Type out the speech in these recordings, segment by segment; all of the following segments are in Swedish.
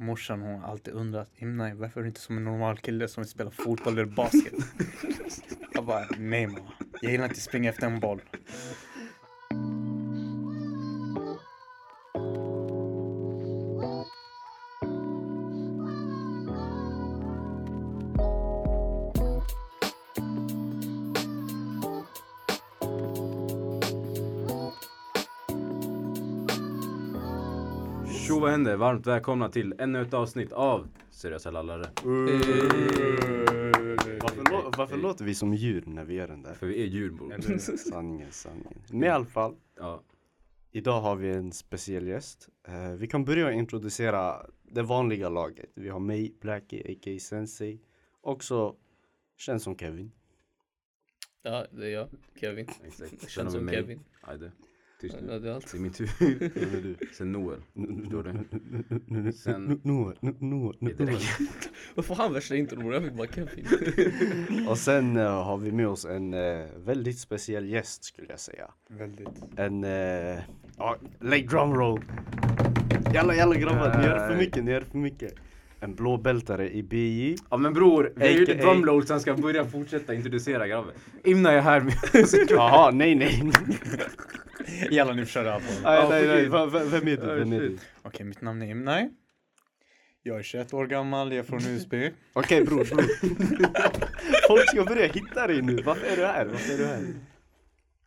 Morsan hon har alltid undrat, Imnai varför är du inte som en normal kille som vill spela fotboll eller basket? Jag bara, nej mamma. Jag gillar inte att springa efter en boll. Händer? Varmt välkomna till ännu ett avsnitt av Seriösa lallare. Varför, lå- varför låter vi som djur när vi gör den där? För vi är djur bror. Sanningen, sanningen. Men i alla fall, Ja. idag har vi en speciell gäst. Eh, vi kan börja introducera det vanliga laget. Vi har mig, Blackie, a.k.a. Sensei. Också känd som Kevin. Ja, det är jag, Kevin. Exakt. Känns som mig. Kevin. Ajde. Tyst Ja, nu. det är allt. Det är min tur. Vem är du? Sen Noel. Förstår du? Sen- Det nu. räcker. Varför han värsta intron bror? Jag fick bara Kevin. Och sen eh, har vi med oss en eh, väldigt speciell gäst skulle jag säga. Väldigt. En, uh, ja, lägg drumroll. Jalla jalla grabbar, ni gör för mycket, ni gör för mycket. En blåbältare i BJ. Ja men bror, jag gjorde drumroll sen ska jag börja fortsätta introducera grabben. Imna är här med Jaha, nej nej. Jalla nu kör av. nej, nej, nej. va- Vem är du? Vem är du? Okej, mitt namn är Imnai. Jag är 21 år gammal, jag är från Husby. Okej bror, bror. Folk ska börja hitta dig nu. Varför är du här? Varför är du här?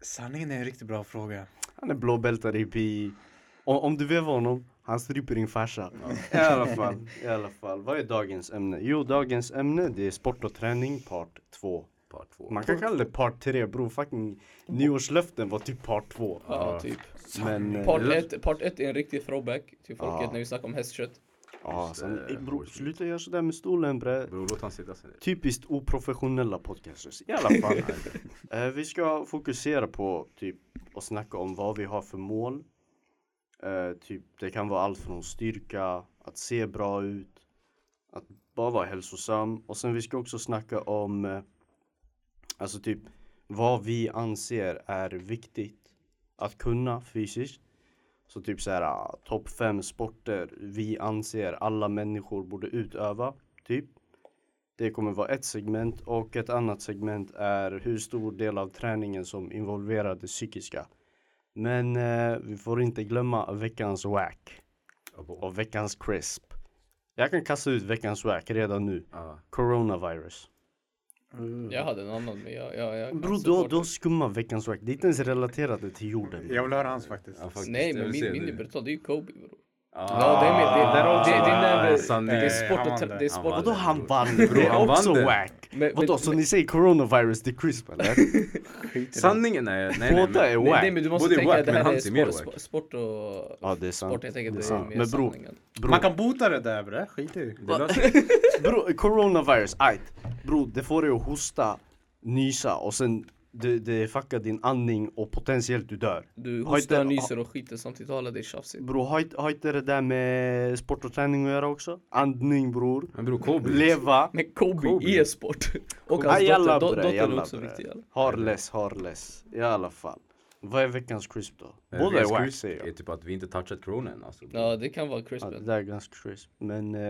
Sanningen är en riktigt bra fråga. Han är blåbältare i BJ. Och om du vevar honom, han stryper din farsa. I alla fall, i alla fall. Vad är dagens ämne? Jo, dagens ämne det är sport och träning part 2. Part två. Man kan kalla det part 3 bror, fucking nyårslöften var typ part 2. Ja, typ. Men, eh, Part 1 part ett är en riktig throwback till folket Ja. när vi snackar om hästkött. ja, sen, Eh, ey, bror, sluta göra sådär med stolen bre. Bror låt han sitta sen. Typiskt oprofessionella podcasters. I alla fall. eh, vi ska fokusera på typ och snacka om vad vi har för mål. Eh, typ, det kan vara allt från styrka, att se bra ut, att bara vara hälsosam. Och sen vi ska också snacka om eh, alltså typ vad vi anser är viktigt att kunna fysiskt. Så typ så här ah, topp fem sporter vi anser alla människor borde utöva. Typ. Det kommer vara ett segment och ett annat segment är hur stor del av träningen som involverar det psykiska. Men eh, vi får inte glömma veckans wack och veckans crisp. Jag kan kasta ut veckans wack redan nu. Ja. Coronavirus. Jag hade en annan men jag, jag, jag Bro, du, har- du har skumma veckans wack. Det är inte ens relaterat till jorden. Jag vill höra hans faktiskt. Ja, faktiskt. Nej men min, min är brutal, det är ju Kobe bror. Ah, Ja, det är med- det- där också. det- det är. Det är sport och det. det är sport Vadå det. han vann? Bro, Det är också det. wack. Vadå, så ni säger coronavirus till crisp eller? Det. Sanningen är, nej nej Båda är wack. nej men du måste Både tänka wack, att det här är är sport, wack. sport och Ja det är sant. sport. Jag tänker Det det är är mer sanningen. Bro, Man kan bota det där bre, skit i det. det coronavirus, ajt. Bro, det får dig att hosta, nysa och sen det, det fuckar din andning och potentiellt du dör. Du Har inte- hostar, nyser och skiter samtidigt. Alla det är tjafsigt. Bro, har inte- det där med sport och träning att göra också? Andning bror. Men bror Kobe. Leva. Men Kobe, Kobe. är sport. Och hans dotter, do, bre, dotter är också bre. viktig. Jalla. Harless, harless. I alla fall. Vad är veckans crisp då? Eh, Båda är wack crisp säger är jag. typ att vi inte touchat corona än alltså. Ja det kan vara Ja, det där är ganska crisp. Men eh,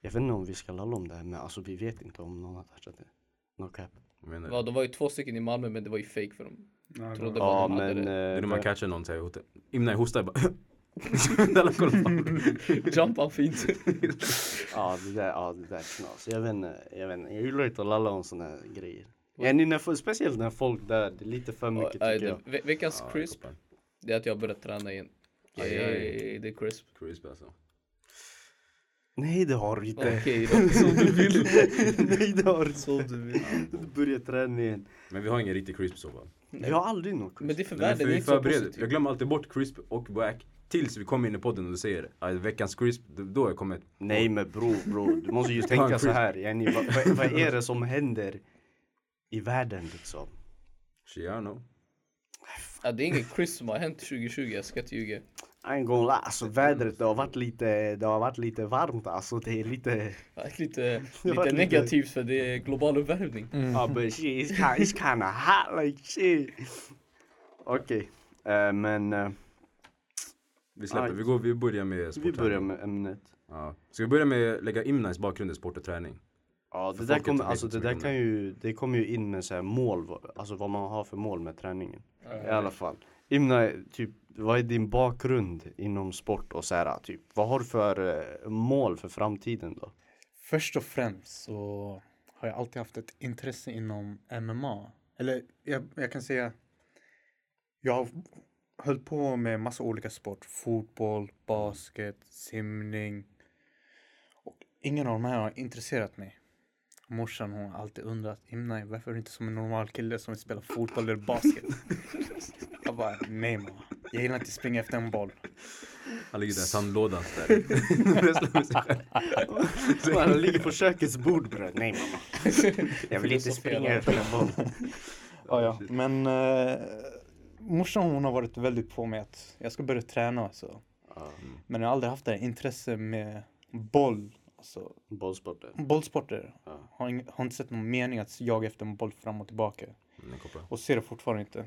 jag vet inte om vi ska lalla om det här men alltså vi vet inte om någon har touchat det. No cap. Jag menar, Ja, de var ju två stycken i Malmö men det var ju fake för dem. Ja, Trodde Ja bara de hade men... det. det är när Eh, man catchar någon säger hota. Imna hostar bara. Alla kollar på. Fint. ja det där, ja det där är knas. Jag vet inte, jag vet inte. Jag gillar inte att lalla om såna här grejer. Ja, när, speciellt när folk där, det är lite för mycket Ja, tycker det- jag. ve- Veckans Ja, crisp, det är att jag börjat träna igen. Aj, aj. Ey, det är crisp. Crisp alltså. Nej det har du inte. Okej då, som du vill. Nej det har du inte. Som du vill. Du börjar träna igen. Men vi har ingen riktig crisp så va? Jag har aldrig något Men det är crisp. för Nej, världen, för det är vi förbereder. Jag glömmer alltid bort crisp och wack. Tills vi kommer in i podden och du säger att veckans crisp, då jag kommer Nej men bro, bro, du måste ju tänka så crisp. här. Yani, vad, vad, vad är det som händer i världen liksom? Chiano. Ja, det är ingen crisp som har hänt 2020, jag ska inte ljuga. En gång alltså vädret det har varit lite, det har varit lite varmt alltså det är lite Lite, lite negativt för det är global uppvärmning. Ja but shit it's kind, it's kind of hot like shit Okej, eh, men eh, Vi släpper, Right. vi, går, vi börjar med Vi sportträning. börjar med ämnet. Ja. Ska vi börja med att lägga Imnais bakgrund i sport och träning? Ja För det där kommer, alltså det där kan ju, det kommer ju in med så här mål, alltså vad man har för mål med träningen. I alla fall. Imna, typ, vad är din bakgrund inom sport och så här, typ, vad har du för eh, mål för framtiden då? Först och främst så har jag alltid haft ett intresse inom MMA. Eller jag, jag kan säga, jag har höll på med massa olika sport. Fotboll, basket, simning. Och ingen av de här har intresserat mig. Morsan hon har alltid undrat, Imnai varför är du inte som en normal kille som vill spela fotboll eller basket? jag bara, nej mamma. Jag gillar inte springa efter en boll. Han ligger där i sandlådan där. Med. Han ligger på kökets bord bre. Nej mamma. Jag vill inte springa efter en boll. Ja, ja. Men eh, morsan hon har varit väldigt på mig att jag ska börja träna. Så. Ja, Men jag har aldrig haft det intresse med boll. Alltså, bollsporter. bollsporter. Ja. Har, har inte sett någon mening att jaga efter en boll fram och tillbaka. Mm. Och ser det fortfarande inte.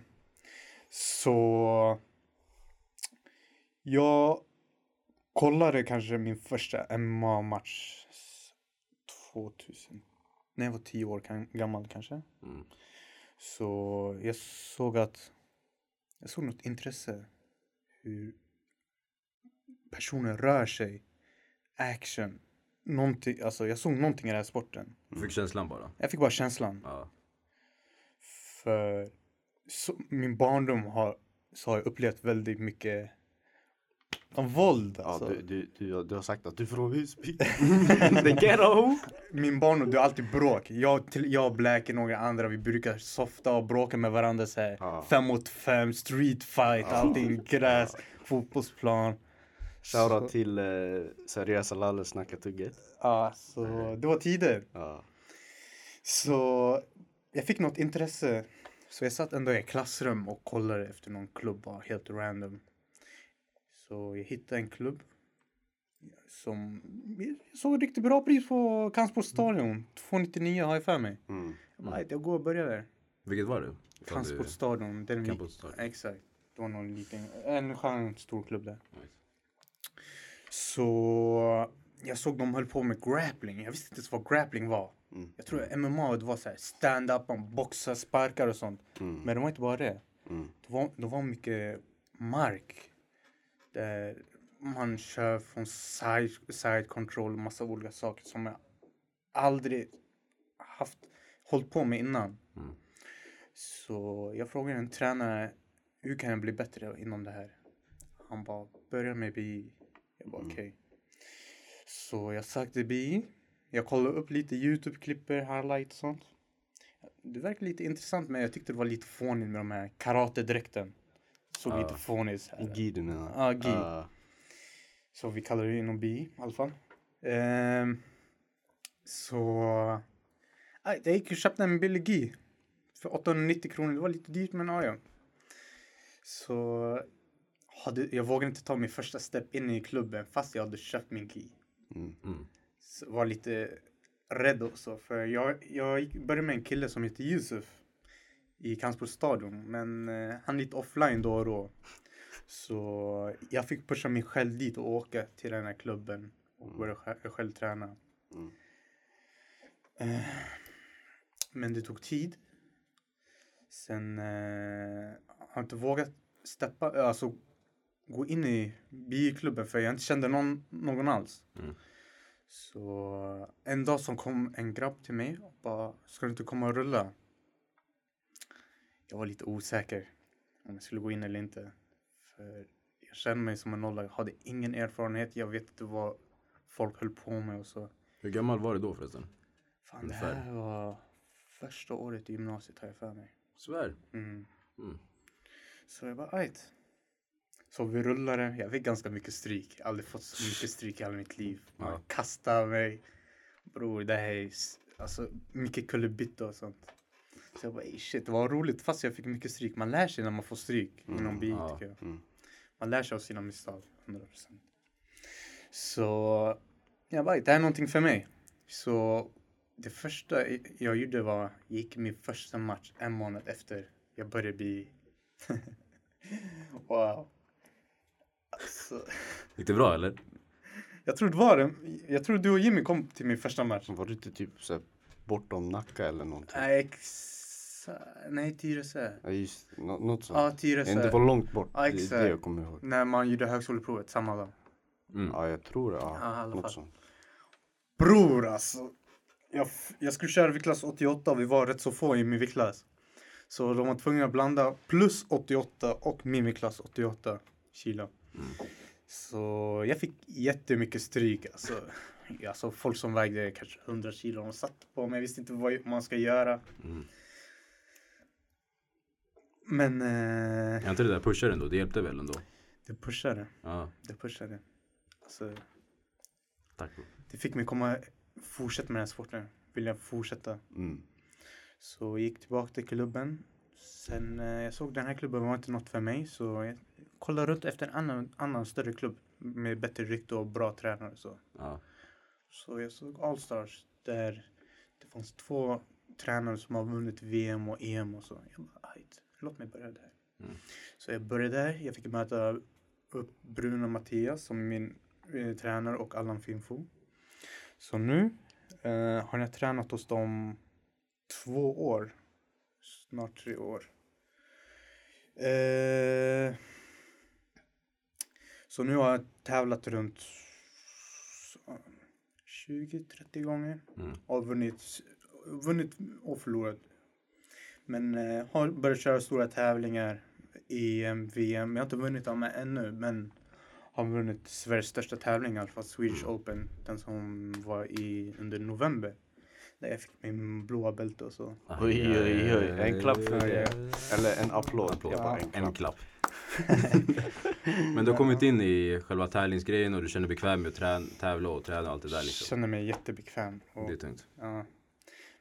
Så jag kollade kanske min första MMA-match 2000. När jag var tio år kan- gammal kanske. Mm. Så jag såg att jag såg något intresse hur personer rör sig, action, någonting, alltså jag såg någonting i den här sporten. Du fick känslan bara. Jag fick bara känslan. Ja. För så, min barndom har, så har jag upplevt väldigt mycket om våld. Ja, Alltså. du, du, du, du har sagt att du är från Husby. The ghetto! Min barndom, det är alltid bråk. Jag, till, jag Black och några andra, vi brukar softa och bråka med varandra så här. Ja. Fem mot fem, street fight, allting gräs, fotbollsplan. Shoutout till eh, seriösa Lalle snacka tugget. Ja, så det var tider. Ja. Så jag fick något intresse. Så jag satt ändå i ett klassrum och kollade efter någon klubb, bara helt random. Så jag hittade en klubb. Som, jag såg riktigt bra pris på Kampsports stadion. 299 har jag för mig. Mm. Jag, bara, jag går och börjar där. Vilket var det? Ifall du- Kampsports stadion. Den lik- Kampsports stadion. Exakt. Det var någon liten, en skön stor klubb där. Nice. Så jag såg de höll på med grappling. Jag visste inte ens vad grappling var. Mm. Jag tror MMA det var så här stand-up, man boxar, sparkar och sånt. Mm. Men det var inte bara det. Mm. Det var, det var mycket mark. Där man kör från side, side control och massa olika saker som jag aldrig haft hållit på med innan. Mm. Så jag frågade en tränare, hur kan jag bli bättre inom det här? Han bara, börja med BI. Jag bara, okej. Så jag sökte BI. Jag kollade upp lite YouTube-klipper, highlights och sånt. Det verkar lite intressant men jag tyckte det var lite fånigt med de här karatedräkten. Såg Ja. lite så här. Gi du menar? Ja, gi. Ja. Så vi kallar det inom BI i alla fall. Ehm, så... Jag gick och köpte en billig gi. För 890 kronor. Det var lite dyrt men ja, ja. Så... Hade, jag vågade inte ta min första step in i klubben fast jag hade köpt min gi. Mm. Mm. Så var lite rädd också. För jag, jag började med en kille som heter Yusuf. I Kampsports stadion. Men eh, han är lite offline då och då. Så jag fick pusha mig själv dit och åka till den här klubben. Och börja själv, själv träna. Mm. Eh, men det tog tid. Sen eh, har jag inte vågat steppa, alltså gå in i bioklubben för jag inte kände någon, någon alls. Mm. Så en dag som kom en grabb till mig och bara, ska du inte komma och rulla? Jag var lite osäker om jag skulle gå in eller inte. För jag kände mig som en nolla, jag hade ingen erfarenhet, jag vet inte vad folk höll på med och så. Hur gammal var du då förresten? Fan, Ungefär. det här var första året i gymnasiet har jag för mig. Svär. Mm. Mm. Så jag bara, ajt. Så vi rullade. Jag fick ganska mycket stryk. Jag har aldrig fått så mycket stryk i hela mitt liv. Man Ja. kastade mig. Bror, det här är alltså, mycket kullerbytta och sånt. Så jag bara, shit, det var roligt fast jag fick mycket stryk. Man lär sig när man får stryk inom bi, ja. tycker jag. Mm. Man lär sig av sina misstag, 100%. Så jag bara, det här är någonting för mig. Så det första jag gjorde var, gick min första match en månad efter jag började bli... wow. Alltså, Gick det bra eller? jag tror det var det. Jag tror du och Jimmy kom till min första match. Var det inte typ så bortom Nacka eller någonting? Nej, ex... Nej, Tyresö. Ja, just nå- något sånt. Ja, Tyresö. Det var långt bort. Ja, det är exakt. det jag kommer ihåg. När man gjorde högskoleprovet samma dag. Mm. Ja, jag tror det. Ja, Ja, något fall. sånt. Bror alltså. Jag, jag skulle köra viktklass 88 och vi var rätt så få i min viktklass. Så de var tvungna att blanda plus 88 och min viktklass 88 kilo. Så jag fick jättemycket stryk alltså. Alltså folk som vägde kanske 100 kilo, de satt på mig, jag visste inte vad man ska göra. Mm. Men eh, Är inte det där pushar ändå? Det hjälpte väl ändå? det pushade. Ja, Det pushade. Alltså, tack det fick mig komma, fortsätta med den här sporten. Vilja fortsätta. Mm. Så jag gick tillbaka till klubben. Sen eh, jag såg den här klubben var inte något för mig så jag kollade runt efter en annan, annan större klubb med bättre rykte och bra tränare. Så, Ja. så jag såg Allstars där det fanns två tränare som har vunnit VM och EM och så. Jag bara, "Ajt, låt mig börja där. Mm. Så jag började där. Jag fick möta upp Bruno Mattias som är min eh, tränare och Allan Finfo. Så nu eh, har jag tränat hos dem två år. Snart tre år. Eh, så nu har jag tävlat runt 20-30 gånger. Mm. Och vunnit, vunnit och förlorat. Men eh, har börjat köra stora tävlingar. EM, VM. Jag har inte vunnit dem ännu men har vunnit Sveriges största tävling i alla fall. Swedish Open. Den som var i under november. Där jag fick min blåa bälte och så. Oj, oj, oj. En klapp för det. Eller en applåd. Applåd. Jag Ja. en En klapp. Men du har kommit in i själva tävlingsgrejen och du känner dig bekväm med att trän- tävla och träna och allt det där liksom. Känner mig jättebekväm. Och, Det är tungt. ja.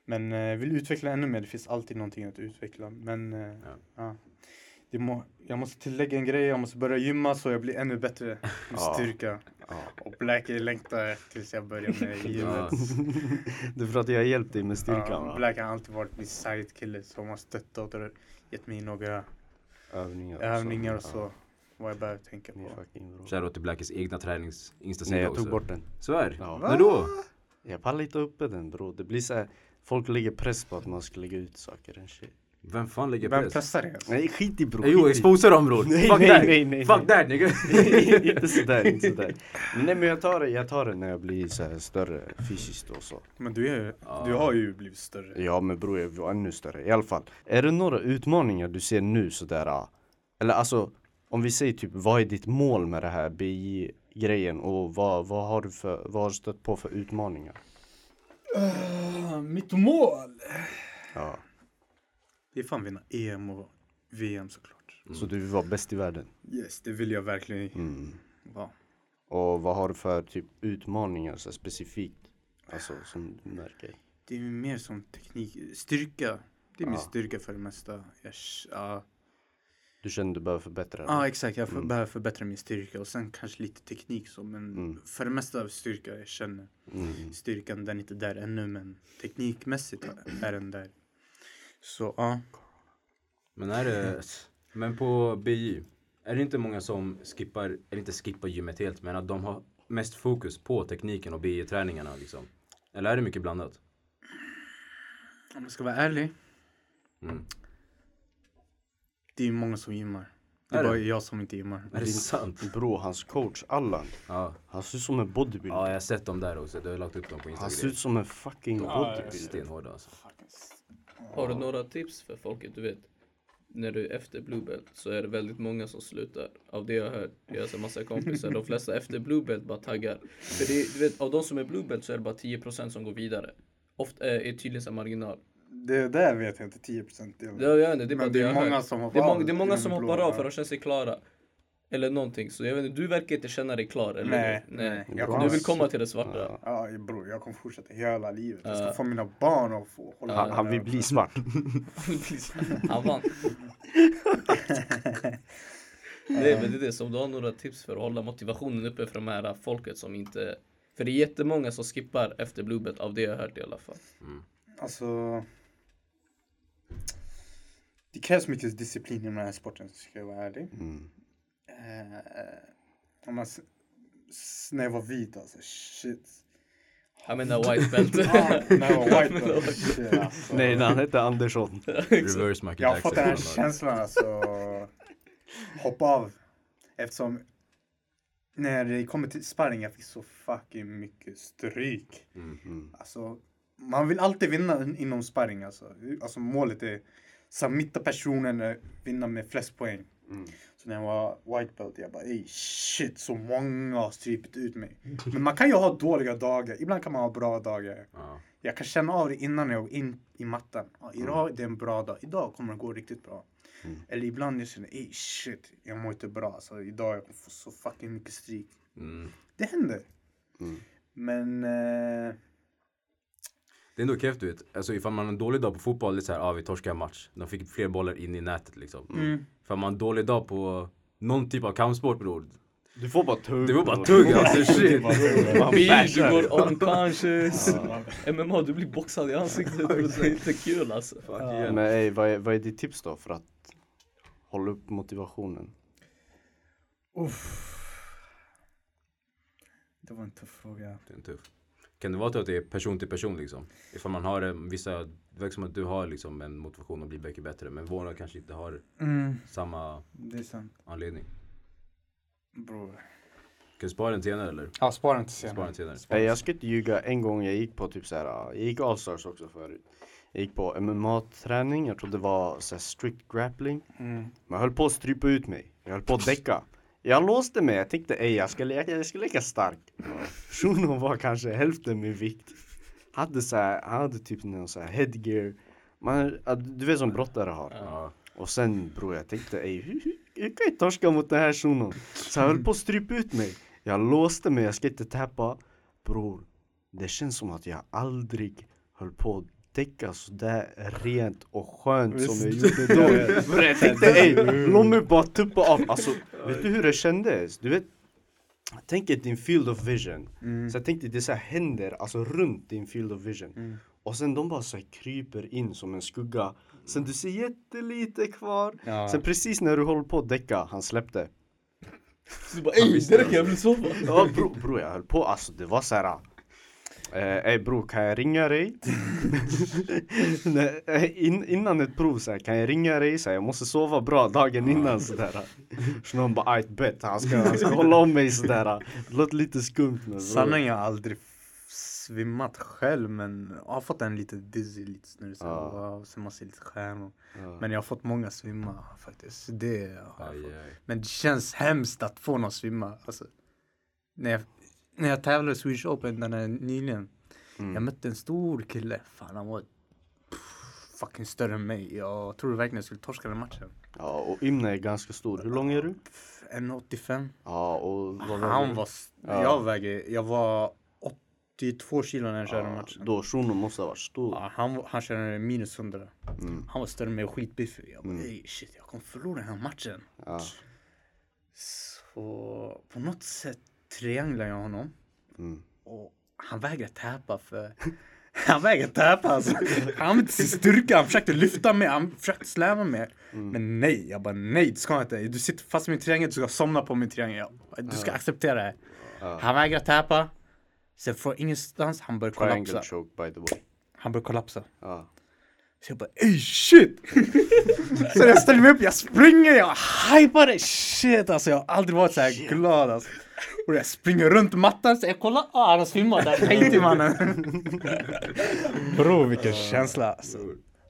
Men eh, vill utveckla ännu mer. Det finns alltid någonting att utveckla. Men eh, Ja. ja. Det må, jag måste tillägga en grej. Jag måste börja gymma så jag blir ännu bättre med styrka. Och Black längtar tills jag börjar med gymmet. Det är för att jag har hjälpt dig med styrkan Ja, va? Black har alltid varit min sidekille som har stöttat och gett mig några Övningar. övningar och Ja. så. Vad jag behöver tänka på. Shoutout till Blackes egna tränings instasida Nej jag också. tog bort den. Svär? Ja. När då? Jag pallar inte uppe den bro. Det blir så här, folk lägger press på att man ska lägga ut saker shit. Vem fan lägger Vem press? pressar? Alltså? Nej skit i bro. Eh, Jo, exposa dem bror! Nej, Fuck nej, that! nej, nej, Fuck nej. that nigga! inte sådär, inte sådär. Nej men jag tar det, jag tar det när jag blir så här större fysiskt och så. Men du, är, du har ju blivit större. Ja men bror jag var ännu större i alla fall. Är det några utmaningar du ser nu sådär? ah? Eller alltså om vi säger typ vad är ditt mål med det här BJ grejen och vad, vad har du för, vad har du stött på för utmaningar? Uh, mitt mål? Ja. Det är fan vinna EM och VM såklart. Så du vill vara bäst i världen? Yes, det vill jag verkligen Mm. vara. Och vad har du för typ utmaningar så specifikt? Alltså som du märker? Det är mer som teknik, styrka. Det är min Ja. styrka för det mesta. Jag, ja, Du känner du behöver förbättra Ja dig? exakt, jag för, Mm. behöver förbättra min styrka och sen kanske lite teknik så men Mm. för det mesta av styrka jag känner. Mm. Styrkan den är inte där ännu men teknikmässigt är den där. Så ja. Men är det, men på BJ, är det inte många som skippar, eller inte skippar gymmet helt, men att de har mest fokus på tekniken och BJ-träningarna liksom? Eller är det mycket blandat? Om jag ska vara ärlig. Mm. Det är många som gymmar. Det Är är det? bara jag som inte gymmar. Är det sant? Bro, hans coach Allan, Ja. han ser ut som en bodybuilder. ja, jag har sett dem där också. Du har lagt upp dem på Han ser Instagram. ut som en fucking Ja, bodybuilder. Stenhårda alltså. Har du några tips för folket? Du vet, när du är efter Blue Belt så är det väldigt många som slutar. Av det jag har hört, jag har så massa kompisar, de flesta efter Blue Belt bara taggar. För det, du vet, av de som är Blue Belt så är det bara 10% som går vidare. Ofta är, tydligen marginal. Det där vet jag inte 10 procent. Det, jag vet inte, det är Men det är många som hoppar Det är många, av det är många som hoppar av ja. för de känner sig klara. Eller någonting. Så jag vet inte, du verkar inte känna dig klar. Eller? Nej, nej. nej. Du vill komma till det svarta. Ja. Ja bror, jag kommer fortsätta hela livet. Jag ska Ja. få mina barn att få hålla Han, han med vill bli svart. Han vann. Nej men det är det, så om du har några tips för att hålla motivationen uppe för de här folket som inte För det är jättemånga som skippar efter Blue Belt av det jag har hört i alla fall. Alltså. Det krävs mycket disciplin i den här sporten, ska jag vara ärlig. Mm. Eh, Om man, s- s- när jag var vit alltså, shit. Jag menar white belt. Ah, var white belt, shit alltså. Nej, han hette Andersson. Reverse Michael Jag har fått den här känslan alltså. Hoppa av. Eftersom när det kommer till sparring jag fick så fucking mycket stryk. Mm. Mm. Alltså, man vill alltid vinna in- inom sparring alltså. Alltså målet är submitta personen, vinna med flest poäng. Mm. Så när jag var white belt, jag bara ey shit så många har strypit ut mig. Men man kan ju ha dåliga dagar, ibland kan man ha bra dagar. Ja. Jag kan känna av det innan jag går in i mattan. Ja, idag är det en bra dag, idag kommer det gå riktigt bra. Mm. Eller ibland jag känner ey shit, jag mår inte bra. Så idag jag kommer få så fucking mycket stryk. Mm. Det händer. Mm. Men eh, Det är ändå kräft du vet. Alltså ifall man har en dålig dag på fotboll, det är såhär, ah, vi torskar en match. De fick fler bollar in i nätet liksom. mm. Ifall man har en dålig dag på någon typ av kampsport bror. Du får bara tugg. Det var bara tugg alltså shit. Du går unconscious. MMA, du blir boxad i ansiktet. Det är inte kul alltså. Yeah. Men ey, vad, är, vad är ditt tips då för att hålla upp motivationen? Uff. Det var en tuff fråga. Det är en tuff. Kan det vara så att det är person till person liksom? Ifall man har en, vissa, det verkar som att du har liksom en motivation att bli mycket bättre. Men våra kanske inte har Mm, samma det är sant. anledning. Bror. Kan du spara den senare eller? Ja, spara inte Spara senare. den senare. Nej, jag ska inte ljuga. En gång jag gick på typ så här, jag gick Allstars också förut. Jag gick på MMA-träning, jag trodde det var så här strict grappling. Mm. Men jag höll på att strypa ut mig. Jag höll på att däcka. Jag låste mig, jag tänkte ej jag ska leka, jag ska leka stark. Shunon var kanske hälften min vikt. Hade så här, han hade typ någon så här headgear. Man, du vet som brottare har. Ja. Och sen bror jag tänkte ej hur, kan jag torska mot den här shunon? Så jag höll på att strypa ut mig. Jag låste mig, jag ska inte tappa. Bror, det känns som att jag aldrig höll på att däcka sådär rent och skönt som jag gjorde då. Bror jag tänkte ey, låt mig bara tuppa av. Alltså, vet du hur det kändes? Du vet, tänk dig din field of vision. Mm. Så jag tänkte det så här händer, alltså runt din field of vision. Mm. Och sen de bara så här kryper in som en skugga. Sen du ser jättelite kvar. Ja. Sen precis när du håller på att däcka, han släppte. Så du bara ey, det räcker, jag vill sova. Ja bror, bro, jag höll på, alltså det var såhär Eh, ey bror, kan jag ringa dig? Nej, eh, in, innan ett prov såhär, kan jag ringa dig? Så här, jag måste sova bra dagen innan sådär Så någon bara, ajt bet, han ska, han ska hålla om mig sådär Det låter lite skumt men. Sanningen, jag har aldrig svimmat själv men jag har fått en lite dizzy, lite snurrig. så Ja. Wow, sen man ser lite stjärnor. Ja. Men jag har fått många svimma faktiskt. Det har jag Aj, fått. aj. Men det känns hemskt att få någon svimma. Alltså, när, jag, när jag tävlade i Swedish Open den här nyligen. Mm. Jag mötte en stor kille. Fan han var pff, fucking större än mig. Jag trodde verkligen jag skulle torska den matchen. Ja och Imne är ganska stor, hur lång är du? 1,85. Ja och vad Han var, Ja. jag väger, jag var 82 kilo när jag körde ja, matchen. Då shunon måste ha varit stor Ja, han, han körde minus 100. mm. Han var större än mig och skitbiffig. Jag bara, Mm. ey shit, jag kommer förlora den här matchen. ja. Så på något sätt trianglade jag honom. Mm. Och han vägrade täpa för han vägrade täpa alltså. Han använde sin styrka, han försökte lyfta mig, han försökte släva mig. Mm. Men nej, jag bara nej det ska inte. Du sitter fast i min triangel, du ska somna på min triangel. Du ska acceptera det här. Ja. Han vägrade täpa. Sen från ingenstans, han Triangle kollapsa. choke by the way Han började kollapsa. ja. Så jag bara ey shit! så jag ställer mig upp, jag springer, jag hypar det! Shit alltså jag har aldrig varit så här glad alltså. Och jag springer runt mattan, så jag kollar, ah han har svimmat där, till mannen! Bro vilken känsla alltså.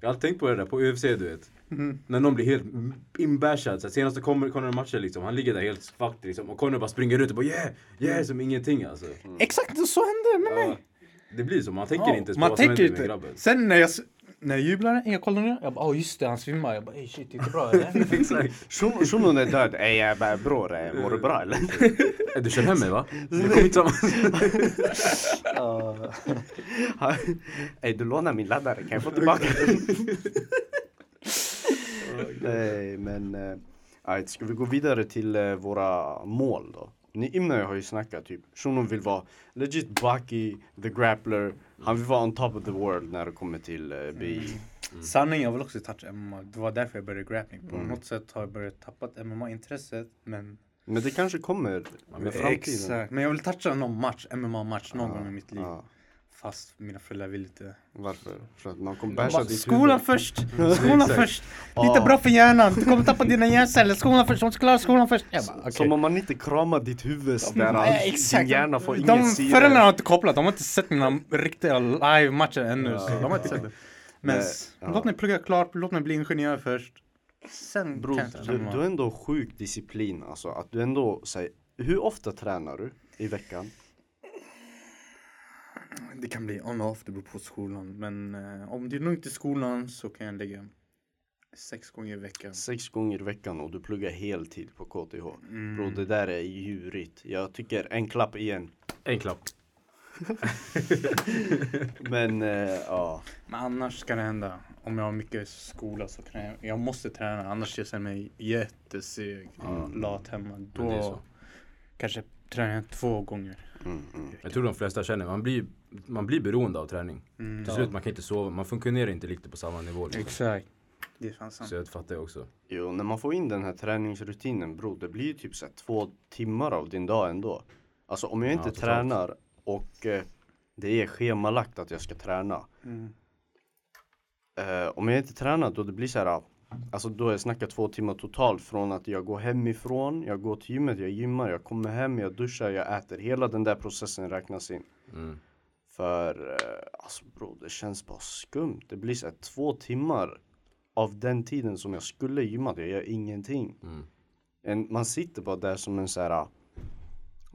Jag har tänkt på det där på UFC du vet. När någon blir helt inbashad. Så senaste Conor Conor matchen liksom. Han ligger där helt fucked liksom. Och Conor bara springer ut och bara yeah, yeah som ingenting alltså. Exakt så hände med mig! Ja, det blir så, man tänker Ja, inte ens på vad som händer med grabben. Sen när jag, när jag jublade, jag kollade ner, jag bara åh just det han svimmar. Jag bara ey shit det är inte bra eller? Shunon är död, ey jag bara bror, eh, mår du bra eller? Du kör hem mig va? Kommer. Ey du lånar min laddare, kan jag få tillbaka den? Nej men, uh, right, ska vi gå vidare till eh, våra mål då? Ni Imne har ju snackat typ, Shunon vill vara legit Baki, the grappler, han vill vara on top of the world när det kommer till uh, BI. Sanningen, jag vill också toucha MMA. Det var därför jag började grappling. På Mm. något sätt har jag börjat tappa MMA-intresset. Men Men det kanske kommer med framtiden. Exakt. Men jag vill toucha någon match, MMA-match någon gång i mitt liv. Ja. Fast mina föräldrar vill inte. Varför? För att man kommer basha ditt skolan först! Skolan först! Det är inte bra för hjärnan, du kommer tappa dina hjärnceller. Skolan först, du måste klara skolan först. Jag bara, okej. Som om man inte kramar ditt huvud sådär. Ja, exakt. Din hjärna får De ingen syre. föräldrarna har inte kopplat, de har inte sett mina riktiga live-matcher ännu. Ja, så de har inte sett det. Men Nej, ja. låt mig plugga klart, låt mig bli ingenjör först. Sen Bror, kan jag toucha du, du har ändå sjuk disciplin alltså. Att du ändå säger, hur ofta tränar du i veckan? Det kan bli on och off, det beror på skolan. Men eh, om det är lugnt i skolan så kan jag lägga sex gånger i veckan. Sex gånger i veckan och du pluggar heltid på KTH. Mm. Bro, det där är djurigt. Jag tycker en klapp igen. En klapp. Men eh, ja. Men annars ska det hända. Om jag har mycket skola så kan jag, jag måste träna. Annars jag känner mig jätteseg, lat hemma. Då kanske tränar jag två gånger. Mm, mm. Jag tror de flesta känner, man blir, man blir beroende av träning. Mm. Till slut man kan inte sova, man funktionerar inte riktigt på samma nivå. Liksom. Exakt. Det är fan sant. Så jag fattar det också. Jo, när man får in den här träningsrutinen bro, det blir ju typ så här, två timmar av din dag ändå. Alltså om jag inte Ja, tränar och eh, det är schemalagt att jag ska träna. Mm. Eh, om jag inte tränar då det blir så här. Alltså då jag snackar två timmar totalt från att jag går hemifrån, jag går till gymmet, jag gymmar, jag kommer hem, jag duschar, jag äter. Hela den där processen räknas in. Mm. För eh, alltså bro, det känns bara skumt. Det blir så här två timmar av den tiden som jag skulle gymmat. Jag gör ingenting. Mm. En, man sitter bara där som en så här.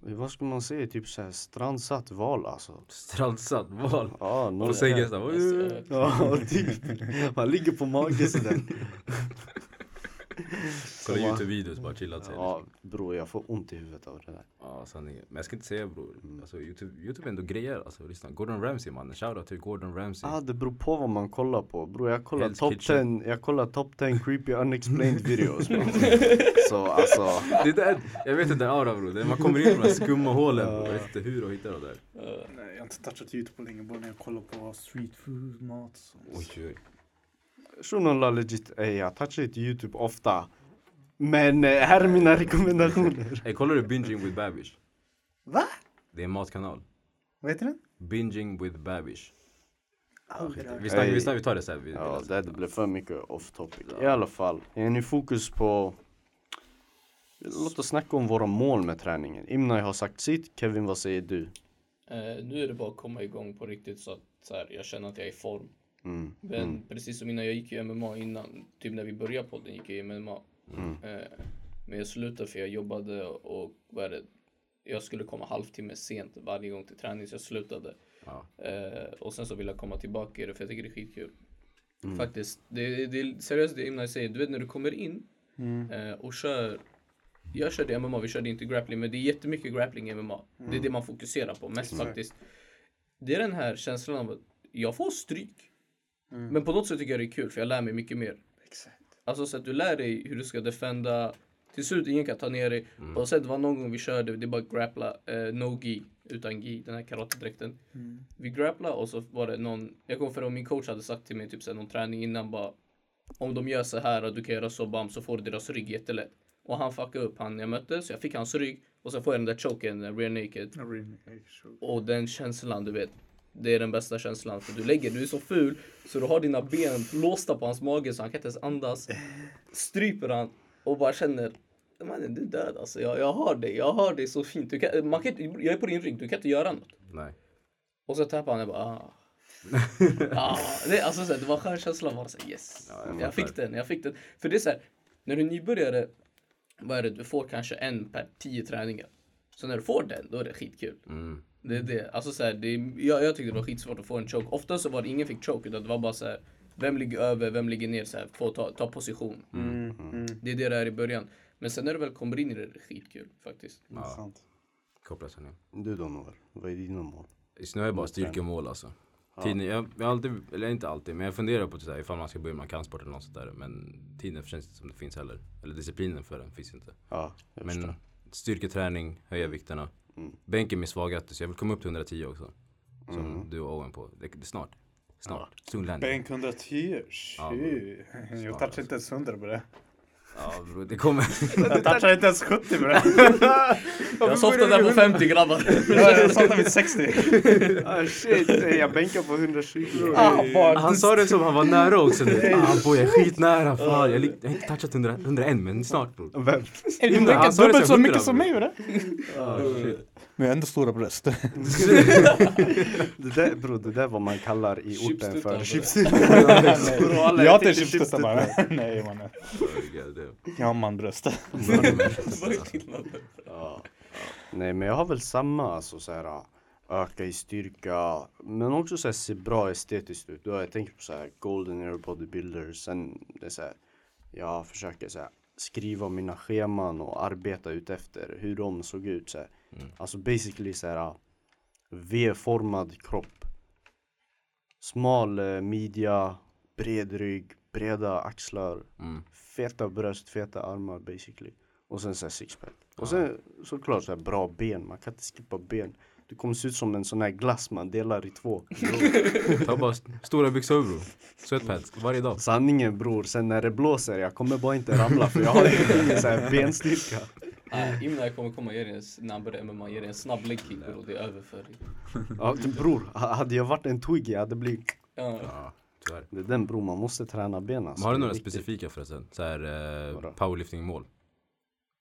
Vad ska man säga? Typ så här strandsatt val alltså. Strandsatt val. Ja, Och någon så här- såhär, Ja, typ. Man ligger på mage sådär. kolla youtube-videos bara chillat sig. Ja, bror jag får ont i huvudet av det där. Ja, sanningen. Men jag ska inte säga bror. Alltså Youtube, Youtube är ändå grejer. Alltså lyssna. Gordon Ramsay mannen. Shoutout till Gordon Ramsay. Ah, det beror på vad man kollar på. Bror jag kollar Hell's top Kitchen. 10, jag kollar top 10 creepy unexplained videos. bro. Så alltså. Det där, jag vet inte aura bror. Man kommer in på de här skumma hålen. bror. Jag vet inte hur och hittar det där. Nej, jag har inte touchat YouTube på länge. Bara när jag kollar på street food, mat. Så. Oj, oj. Shunon legit, ey jag touchar inte youtube ofta. Men eh, här är mina rekommendationer. Hey, kollar du Binging with Babish? Va? Det är en matkanal. Vad heter den? Binging with Babish. Vi, snackar, Hey. vi, snackar, vi tar det sen. Vi, Ja, det blev för mycket off topic. I alla fall, är ni fokus på Låt oss snacka om våra mål med träningen. Imnai har sagt sitt, Kevin vad säger du? Eh, nu är det bara att komma igång på riktigt så att så här, jag känner att jag är i form. Mm. Men precis som innan, jag gick ju MMA innan, typ när vi började podden gick jag ju MMA. Mm. Eh, men jag slutade för jag jobbade och vad det? Jag skulle komma halvtimme sent varje gång till träning så jag slutade. Ja. Eh, och sen så vill jag komma tillbaka i det för jag tycker det är skitkul. Mm. Faktiskt. Det, det seriöst det Imna säger. Du vet när du kommer in eh, och kör. Jag körde MMA, vi körde inte grappling men det är jättemycket grappling i MMA. Det är det man fokuserar på mest faktiskt. Det är den här känslan av att jag får stryk. Men på något sätt tycker jag det är kul för jag lär mig mycket mer. Exakt. Alltså så att du lär dig hur du ska defenda. Till slut ingen kan ta ner dig. Och sen det var någon gång vi körde, det är bara grappla, eh, no gi, utan gi, den här karatedräkten. Vi grappla och så var det någon, jag kommer för att min coach hade sagt till mig typ såhär någon träning innan bara om de gör så här och du kan göra så bam så får du deras rygg jättelätt. Och han fuckade upp han jag mötte så jag fick hans rygg och så får jag den där choken, den rear naked. Och den känslan du vet. Det är den bästa känslan för du lägger, du är så ful så du har dina ben låsta på hans mage så han kan inte ens andas. Stryper han och bara känner Mannen du är död alltså, jag, jag har dig, jag har dig så fint. Du kan, man kan, inte- jag är på din rygg, du kan inte göra något. Nej. Och så tappade han, jag bara ah. ah det, alltså, så här, det var skön känsla bara så här, yes. Ja, jag jag, fick den, jag fick den. För det är så här, när du är nybörjare, vad är det, du får kanske en per tio träningar. Så när du får den, då är det skitkul. Mm. Det är det. Alltså så här, det är, jag, jag tyckte det var skitsvårt att få en choke. Ofta så var det ingen fick choke utan det var bara så här. Vem ligger över, vem ligger ner så här, få ta, ta position. Mm, mm. Det är det det är i början. Men sen när du väl kommer in i det, det är skitkul faktiskt. Är sant. Koppla sig ner. Du då Noel, vad är dina mål? Just nu är jag bara styrkemål alltså. Tiden, jag, jag har alltid, eller inte alltid, men jag funderar på så här, ifall man ska börja med kampsport eller något sånt där. Men tiden känns inte som det finns heller. Eller disciplinen för den finns inte. Ja, jag Men förstår. styrketräning, höja vikterna. Mm. Bänk är min svagaste så jag vill komma upp till 110 också. Som du och Owen på. Det, snart. Snart. Soon landing. Bänk 110, Ja. Jag touchar inte ens 100 på det. Ja bror, det kommer. Jag touchar inte ens 70 bre. Jag softar där på 50 grabbar. Jag somnade vid 60. Ah shit, jag bänkar på 120. Ah, bara- Han sa det som han var nära också nu. Ah boy, jag är skitnära. Fan, jag, har inte touchat 100, 101 men snart bror. Vem? Du bänkar dubbelt så som mycket 100, som bro. mig bre. Men jag har ändå stora bröst. Det där, bro, det där vad man kallar i orten för alla Jag har heter inte chipstuttar bara. Nej mannen. Jag har manbröst. Är. Nej men jag har väl samma, alltså så här öka i styrka men också så här, se bra estetiskt ut. Då har jag tänkt på så här golden air bodybuilders. Sen det är så här, jag försöker så här, skriva mina scheman och arbeta ut efter hur de såg ut. Så här. Alltså basically så här V-formad kropp. Smal eh, midja, bred rygg, breda axlar, Mm. feta bröst, feta armar basically. Och sen så här sixpack. Och sen såklart så här bra ben, man kan inte skippa ben. Du kommer se ut som en sån här glass man delar i två. Ta bara st- stora byxor bror. Sweatpants varje dag. Sanningen bror, sen när det blåser, jag kommer bara inte ramla för jag har ingen så här benstyrka. Nej, Imna kommer komma ge dig en, när han börjar MMA, ge dig en snabb leg kick och det är över för dig. Ja, typ, bror, ha- hade jag varit en twiggy, hade blivit Ja. Tyvärr. Det är den bror, man måste träna benen. Men har du några specifika förresten? Så här eh, powerlifting-mål?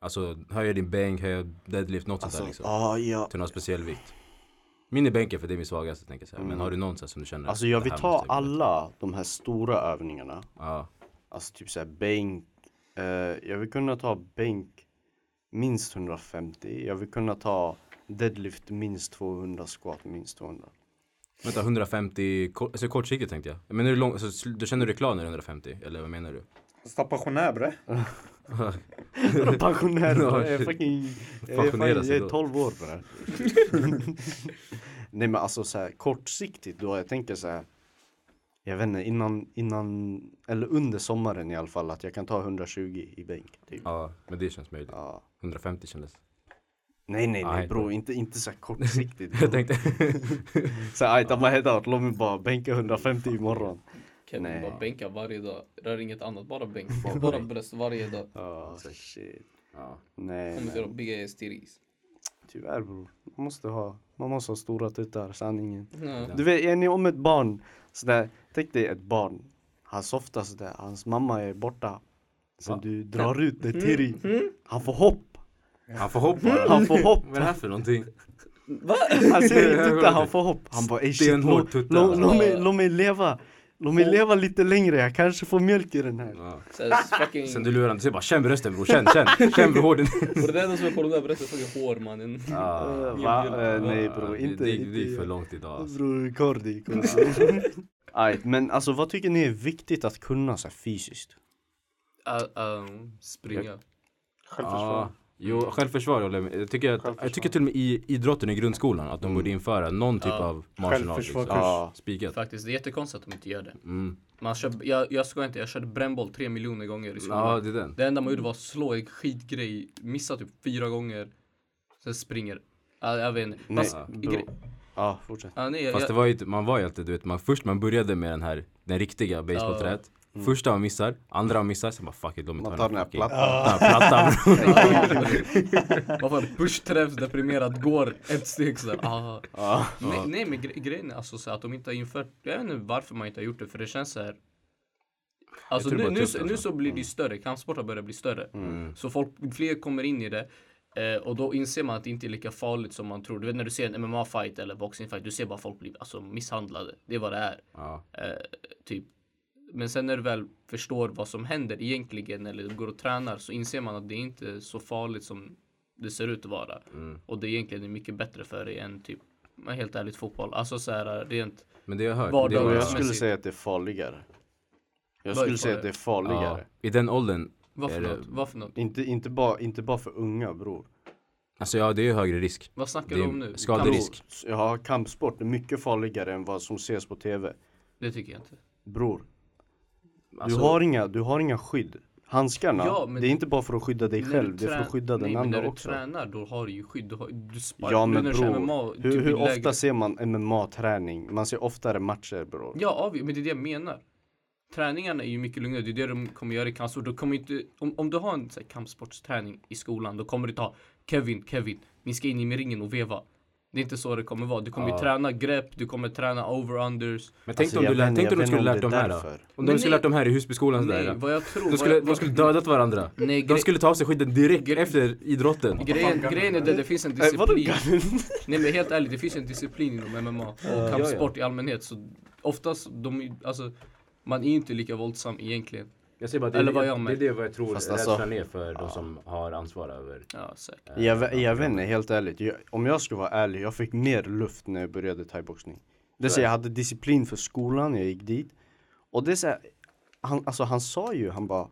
Alltså höja din bänk, höja deadlift, något sånt Alltså, där liksom. ah, ja. Till någon speciell vikt. Min är bänken för det är min svagaste tänker jag säga. Men Mm. har du någon så här som du känner? Alltså jag vill ta bättre? alla de här stora övningarna. Ja. Alltså typ såhär bänk. Eh, jag vill kunna ta bänk minst 150. Jag vill kunna ta deadlift minst 200, squat minst 200. Vänta 150, kort, alltså kortsiktigt tänkte jag. Men är du lång, alltså, du känner du dig klar när du är 150? Eller vad menar du? Stå pensionär bre. Pensionär, Ja, jag är fucking, jag är, jag är då. 12 år bara. Nej men alltså så här, kortsiktigt då, jag tänker så här. Jag vet inte, innan, innan, eller under sommaren i alla fall, att jag kan ta 120 i bänk. Typ. Ja, men det känns möjligt. Ja. 150 kändes. Nej nej nej Nej, bro, inte, inte så kortsiktigt. Jag tänkte, så här, ajt, my head out, låt mig bara bänka 150 imorgon. Kevin Nej. bara bänka varje dag. Rör inget annat, bara bänk. Bara, bara bröst varje dag. Ja, shit. ja. Nej, Kommer till big ass titties. tyvärr bror. Man måste ha, man måste ha stora tuttar, sanningen. Ja. Du vet, är ni om ett barn, sådär, tänk dig ett barn. Han softar sådär, hans mamma är borta. Sen Va? du drar ut det till dig. Han får hopp. Han får hoppa. Han får hopp. Vad är det här för någonting? Han säger inte han får hopp. Han bara ey shit, låt, tutta. låt, låt, mig, låt mig leva. Låt mig leva lite längre, jag kanske får mjölk i den här. Ja. Fucking... Sen du lurar honom, du säger bara känn brösten bror, känn, känn, känn bror hården. Och det enda som är på de där brösten är fucking hår mannen. Ja. Va? Eh, nej bror, det, inte, det, det är för långt idag alltså. Bror, Kordi, Kordi. Aj, men alltså vad tycker ni är viktigt att kunna så här, fysiskt? Uh, um, springa. Ja, jo självförsvar håller jag med. Jag tycker, att, jag tycker till och med i idrotten i grundskolan att de borde införa någon typ Ja. av martial art Självförsvar. liksom. Ja. Spikat. Faktiskt, det är jättekonstigt att de inte gör det. Mm. Man kör, jag, jag ska inte, jag körde brännboll tre miljoner gånger i skolan. Ja det är den. Det enda man gjorde var att slå en skitgrej, missa typ fyra gånger, sen springer. Ja, jag vet inte. Nej, Fast, grej, Ja, fortsätt. ja, nej, jag, Fast det var ju, inte- man var ju alltid, du vet, man, först man började med den här, den riktiga basebollträet. Första man missar, andra man missar, sen bara fuck it, låt mig ta tar den här plattan. plattan bror. Varför bushträff, deprimerad, går ett steg sådär. Ah. Ja. Nej, nej men gre grejen är alltså så att de inte har infört, jag vet inte varför man inte har gjort det för det känns så här. Alltså nu, nu, så- nu så blir det ju större, kampsport har börjat bli större. Mm. Så folk, fler kommer in i det. Eh, och då inser man att det inte är lika farligt som man tror. Du vet när du ser en MMA-fight eller boxing-fight, du ser bara folk bli alltså, misshandlade. Det är vad det är. Ja. Eh, typ. Men sen när du väl förstår vad som händer egentligen eller går och tränar så inser man att det är inte så farligt som det ser ut att vara. Mm. Och det egentligen är mycket bättre för dig än typ, helt ärligt fotboll. Alltså så här rent, Men det jag har hört, Vardag- det jag Ja. skulle säga att det är farligare. Jag är skulle säga att det är ja, farligare. i den åldern, vad för Är det- något? Vad för något? Inte, inte, bara, inte bara för unga bror. alltså ja det är ju högre risk. Vad snackar du är om nu? skaderisk. Ja, kampsport är mycket farligare än vad som ses på tv. Det tycker jag inte. Bror, Alltså, du, har inga, du har inga skydd. Handskarna, Ja, men det är inte bara för att skydda dig själv, det är för att skydda den Nej, men andra när du också. tränar då har du ju skydd. Du, har, du sparkar. Ja men bror, MMA, hur, typ hur ofta ser man MMA-träning? Man ser oftare matcher bror. Ja, men det är det jag menar. träningarna är ju mycket lugnare. Det är det de kommer göra i kampsport. Du kommer inte, om, om du har en så här, kampsportsträning i skolan, då kommer du ta Kevin, Kevin, ni ska in i ringen och veva. Det är inte så det kommer vara. Du kommer ju Ja. träna grepp, du kommer träna over-unders. Men tänk Alltså, om du, lär, tänk om du skulle lärt om de det är här då? Om de skulle lärt de här i Husbyskolan Nej, sådär. vad jag tror... De vad skulle, jag, de skulle dödat varandra. nej, De skulle ta av sig skiten direkt Gre- efter idrotten. grejen, grejen är det, det finns en disciplin. Nej men helt ärligt, det finns en disciplin inom MMA och kampsport i allmänhet. Så oftast, de, är- alltså, man är inte lika våldsam egentligen. Jag säger bara, det, Eller vad det, jag det är det vad jag tror Fast rädslan alltså- är för de som har ansvar över. Ja, säkert. eh, Jag, vet- jag vet inte, helt ärligt. Jag, om jag ska vara ärlig, jag fick mer luft när jag började thaiboxning. Det vill säga, jag hade disciplin för skolan, jag gick dit. Och det är så här, han, alltså han sa ju, han bara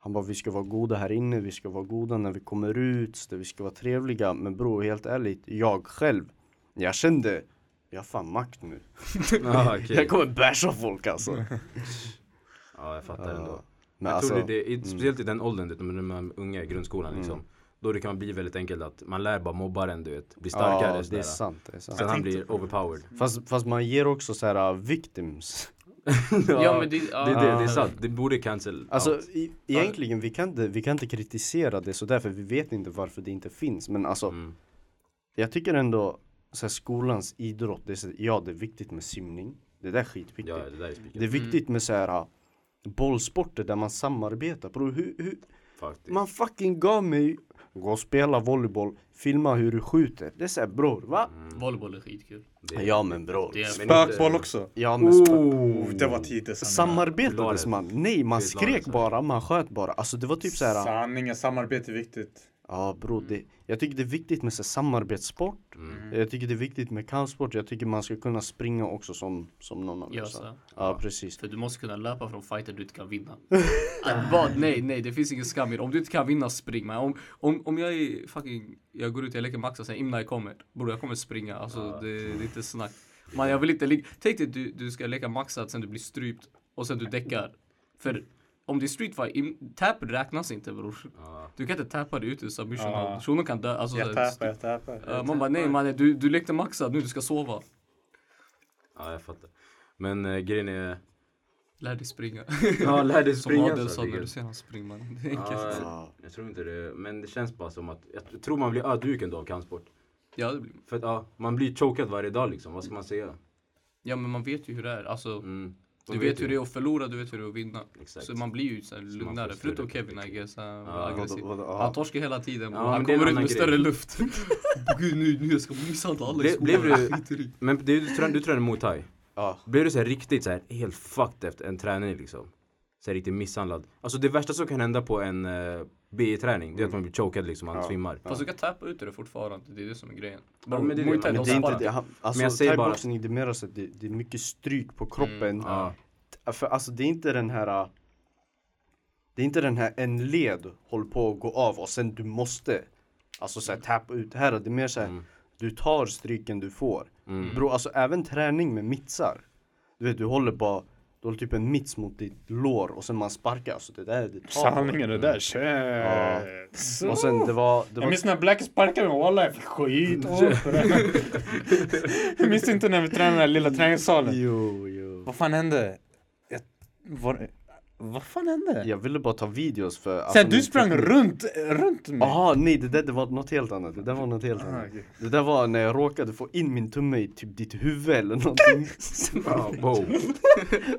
Han bara, vi ska vara goda här inne, vi ska vara goda när vi kommer ut, så vi ska vara trevliga. Men bror, helt ärligt, jag själv, jag kände, jag har fan makt nu. Ja, okej. Jag kommer basha folk alltså. Ja, jag fattar ändå. Men jag alltså, tror det, det, i- speciellt i den åldern, du när man är unga i grundskolan liksom. Då det kan bli väldigt enkelt att man lär bara mobbaren du vet, bli starkare ja, det är sant, det är sant. Sen han blir overpowered. Fast, fast man ger också så här uh, victims. Ja, men det, det, ja, det, det är sant, det borde cancel Alltså out. i, egentligen, vi kan, inte, vi kan inte kritisera det sådär för vi vet inte varför det inte finns. Men alltså, Mm. jag tycker ändå så här, skolans idrott, det är, så, ja det är viktigt med simning. Det där är skitviktigt. Ja, det där är det är viktigt med så här uh, bollsporter där man samarbetar. Bro, hur, hur, Faktiskt. man fucking gav mig gå och spela volleyboll, filma hur du skjuter. Det är såhär bror, va? volleyboll är skitkul. Det- Ja men bror. Det är- Spökboll också. Ja men sp- Oh, det var tider Samarbetades man? Nej, man är skrek bara, man sköt bara. Alltså det var typ så här. Sanningen, samarbete är viktigt. Ja bror, det, jag tycker det är viktigt med så samarbetssport. Mm. Jag tycker det är viktigt med kampsport. Jag tycker man ska kunna springa också som, som någon annan Ja, så. Ja precis. För du måste kunna löpa från fighter du inte kan vinna. Att vad? Nej, nej, det finns ingen skam i det. Om du inte kan vinna, spring. Men om, om, om jag är fucking, jag går ut, jag leker max och sen Imna kommer. Bror jag kommer springa. Alltså det, det är inte snack. Man jag vill inte ligga. Tänk dig du, du ska leka maxat sen du blir strypt och sen du däckar. För om det är street fight, tap räknas inte bror. Ja. Du kan inte tappa dig ut ur submission. Ja. Shunon kan dö. Alltså, Jag tappar, jag tappar. Ja, man bara nej mannen, du, du lekte maxat nu, du ska sova. ja, jag fattar. Men äh, grejen är, Lär dig springa. ja lär dig Som springa. Adel så sa när är- du ser han springa mannen. Det är enkelt. Ja, Ja. jag tror inte det, men det känns bara som att, jag tror man blir ödmjuk ändå av kampsport. Ja, det blir För att ja, man blir chokad varje dag liksom, vad ska man säga? Ja men man vet ju hur det är. Alltså, Mm. Du vet hur det ju. är att förlora, du vet hur det är att vinna. Exakt. Så man blir ju så lugnare. Förutom Kevin I guess. Han var aggressiv. Han torskar hela tiden. Ja, han det kommer ut med grej. större luft. Gud nu, nu jag ska misshandla alla i skolan. du, men det, du, trän- du tränade Muay Thai. Ja. Blev du så riktigt så här helt fucked efter en träning liksom? Så här riktigt misshandlad. Alltså det värsta som kan hända på en BI-träning, det är att man blir chokad liksom, man Ja. svimmar. Fast du kan tappa ut det fortfarande. Det är det som är grejen. Ja, men det är det. Men Men de det är inte det, han- alltså jag säger bara- det är mer så att det, det är mycket stryk på kroppen. Ja. För alltså det är inte den här äh, Det är inte den här en led håller på att gå av och sen du måste Alltså såhär tappa ut här, det är mer såhär Mm. Du tar stryken du får Mm. Bro, alltså även träning med mittsar Du vet du håller bara Du håller typ en mitts mot ditt lår och sen man sparkar alltså det där det tar Sanningen det där, shit. Och sen det var, det Jag var minns när Black sparkade mig, walla jag fick skit. Jag minns inte när vi tränade i den lilla träningssalen. Jo, jo Vad fan hände? Jag, var, vad fan hände? Jag ville bara ta videos för Sen alltså, du sprang teknik- runt, runt mig. Jaha, nej det där det var något helt annat. Det där var något helt Ah, annat. okej. Det där var när jag råkade få in min tumme i typ ditt huvud eller någonting. Ja, wow.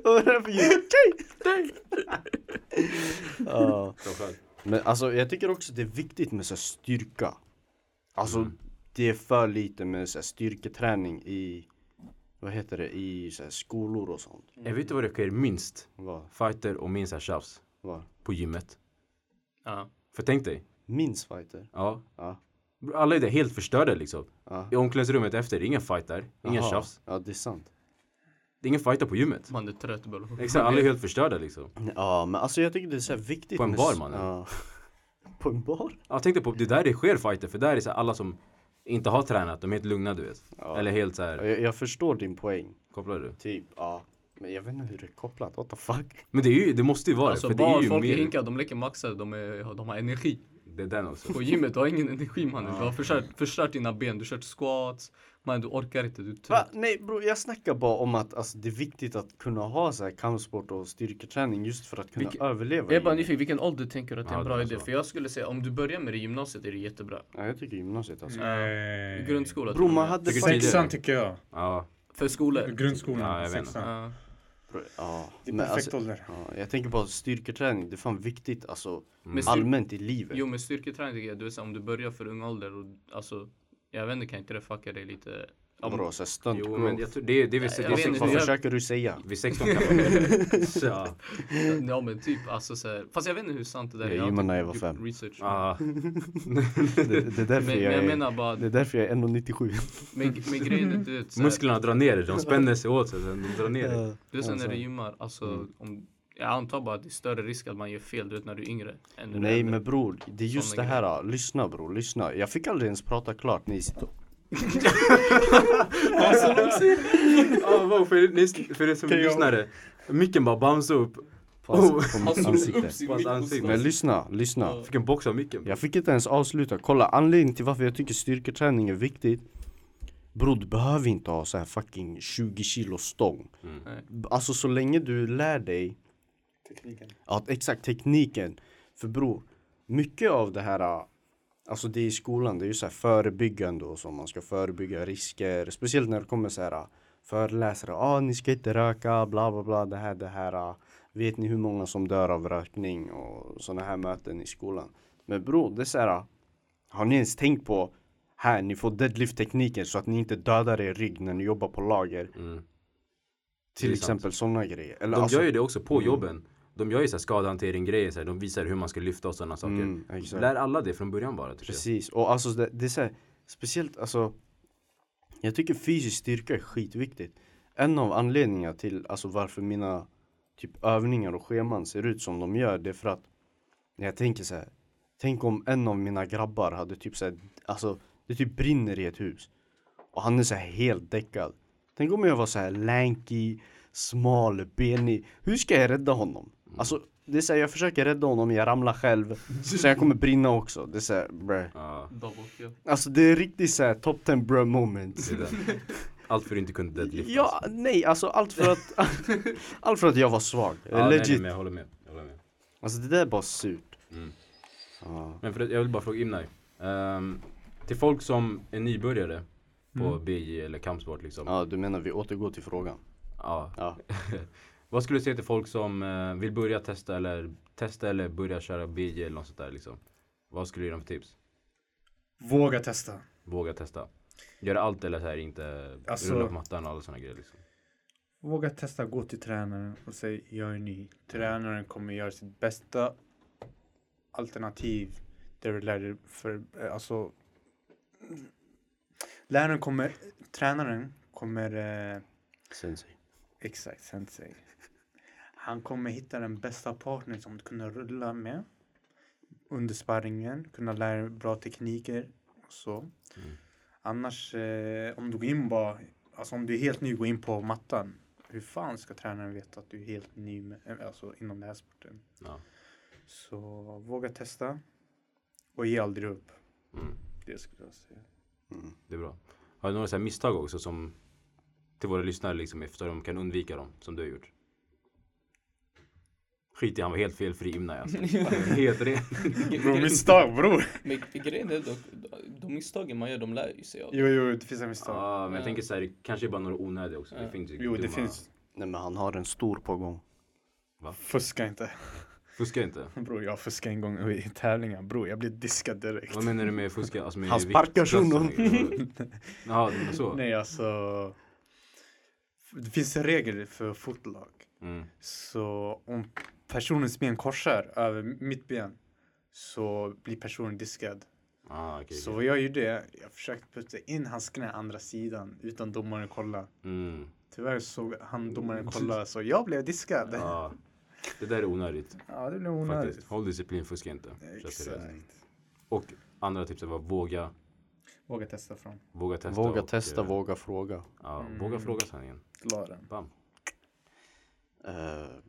och därför gick Ja. Så skönt. Men alltså jag tycker också det är viktigt med så styrka. Alltså Mm. det är för lite med så styrketräning i vad heter det, i så här, skolor och sånt. Jag vet inte vad det sker minst. Vad? Fighter och minst tjafs. Vad? På gymmet. Ja. För tänk dig. Minns fighter? Ja. Ja. Alla är där helt förstörda liksom. Ja. I omklädningsrummet efter, ingen fight där. Ingen Jaha. tjafs. Ja det är sant. Det är ingen fighter på gymmet. Man är trött bror. Exakt, alla är helt förstörda liksom. Ja men alltså jag tycker det är så här viktigt På en bar, mannen. Ja. På en bar? Ja, tänk dig på, det är där det sker fighter. För där är så här, alla som inte har tränat, de är helt lugna du vet. Ja. Eller helt så här, Jag, jag förstår din poäng. kopplar du? Typ, ja. Men jag vet inte hur det är kopplat, what the fuck? Men det, är ju, det måste ju vara Alltså. För det barn, ju folk mer... hinkar, de leker maxade, de, är, de har energi. Det är den också. På gymmet, du har ingen energi mannen. Du har förstört, förstört dina ben, du har kört squats, Man du orkar inte, du är Va? trött. Nej bror, jag snackar bara om att alltså, det är viktigt att kunna ha så här kampsport och styrketräning just för att kunna Vilke- överleva. Jag är bara nyfiken, vilken ålder tänker du att det är Ja, en det bra är idé? För jag skulle säga om du börjar med det i gymnasiet är det jättebra. Ja, jag tycker gymnasiet alltså. Nej. Grundskola Bror man hade. Sexan tycker jag. Ja, För skolor? Grundskolan. Ja, jag vet inte. sexan. Ja. Ja, Det är perfekt alltså, ålder. ja, jag tänker på styrketräning, det är fan viktigt alltså styr- allmänt i livet. Jo men styrketräning tycker jag, du vet om du börjar för ung ålder och alltså Jag vet inte, kan inte det fucka dig lite? Om, Vadå, såhär stunt jo men jag tror det, det är vid, Jag vet inte, Vad jag- försöker du säga? vid 16 kan man så, ja men typ alltså så här, Fast jag vet inte hur sant det där Jag är. har gymmade inte när jag var gjort fem. Research. ja, Det, det är därför Men, men jag jag är, menar bara, det är därför jag är 1,97. men, men grejen är du vet så här, musklerna drar ner de spänner sig åt sig, sen de drar ner det. Du vet så när du gymmar, alltså Mm. om Jag antar bara att det är större risk att man gör fel du vet när du är yngre än när Nej men bror, det är just det här, lyssna bror, lyssna. Jag fick aldrig ens prata klart ni sitter vad, för, för er som lyssnare, micken bara bamsade upp på, Oh. Men lyssna, lyssna. Fick en box av micken. Jag fick inte ens avsluta. Kolla, anledningen till varför jag tycker styrketräning är viktigt Bror du behöver inte ha så här fucking 20 kilo stång Mm. Alltså så länge du lär dig Tekniken. Ja, exakt tekniken. För bror, mycket av det här, alltså det i skolan, det är ju så här förebyggande och så. Man ska förebygga risker. Speciellt när det kommer så här föreläsare. Ja, ah, ni ska inte röka, bla bla bla, det här, det här. Vet ni hur många som dör av rökning och sådana här möten i skolan? Men bror, det är så här. Har ni ens tänkt på här, ni får deadlift-tekniken så att ni inte dödar er rygg när ni jobbar på lager. Mm. Till exempel sådana grejer. Eller De alltså- gör ju det också på Mm. jobben. De gör ju såhär skadehantering grejer, så här, de visar hur man ska lyfta och sådana saker. Mm, exakt. Lär alla det från början bara tycker Precis, och alltså det, det är så här, speciellt alltså Jag tycker fysisk styrka är skitviktigt En av anledningarna till alltså varför mina typ övningar och scheman ser ut som de gör det är för att jag tänker så här Tänk om en av mina grabbar hade typ så här, alltså det typ brinner i ett hus och han är så här helt däckad Tänk om jag var så här lanky, smal, benig Hur ska jag rädda honom? Alltså det är så här, jag försöker rädda honom, jag ramlar själv Så jag kommer brinna också, det är såhär bruh Ja. Alltså det är riktigt såhär top 10 bruh moments det är det. Allt för att du inte kunde deadlifta. Ja, nej alltså allt för att Allt för att jag var svag, ja nej, nej, legit men jag håller med. Jag håller med. Alltså det där är bara surt Mm. Ja. Men för att, jag vill bara fråga Imnai. Ehm, till folk som är nybörjare på Mm. BJ eller kampsport liksom. ja, du menar vi återgår till frågan? Ja. Ja, Vad skulle du säga till folk som eh, vill börja testa eller testa eller börja köra BJ eller något sånt där liksom? Vad skulle du ge dem för tips? Våga testa. Våga testa. Göra allt eller så här inte Alltså- rulla på mattan och alla såna grejer liksom. Våga testa, gå till tränaren och säg jag är ny. Tränaren kommer göra sitt bästa alternativ där du lär dig för, eh, alltså Läraren kommer, tränaren kommer, eh, sensei exakt, sensei. Han kommer hitta den bästa partnern som du kunna rulla med under sparringen, kunna lära dig bra tekniker och så. Mm. Annars, eh, om du går in bara, alltså om du är helt ny, går in på mattan. Hur fan ska tränaren veta att du är helt ny med, eh, alltså inom den här sporten? Ja. Så våga testa och ge aldrig upp. Mm. Det skulle jag säga. mm. Det är bra. Har du några så här misstag också som till våra lyssnare liksom efter de kan undvika dem som du har gjort? Skit i han var helt felfri Imnai alltså. helt ren. Bro, misstag bror! Men grejen är dock, de misstagen man gör, de lär ju sig av. Jo, jo, det finns en misstag. Ja men jag Ja. tänker så här, det kanske är bara några onödiga också. Det finns ju Jo, det finns. Nej men han har en stor på gång Fuska inte. Fuska inte. Bror, jag fuskade en gång i tävlingar. Bror, jag blev diskad direkt. Vad menar du med fuska? Alltså med Han sparkar viktklassen? shunon. Jaha, det var så? Nej, alltså. Det finns en regel för fotlag. Mm. Så om personens ben korsar över mitt ben så blir personen diskad. Ah, okej. Så vad jag gjorde, jag försökte putta in hans knä andra sidan utan domaren kolla. Mm. Tyvärr såg han domaren kolla så jag blev diskad. Ja, Ja. Det där är onödigt. det blev onödigt. Faktiskt. Håll disciplin, fuska inte. Exakt. Och andra tipset var våga, Våga testa från våga testa. Våga och, testa, eh, våga fråga Ja, Mm. våga fråga sanningen. Laren. Bam.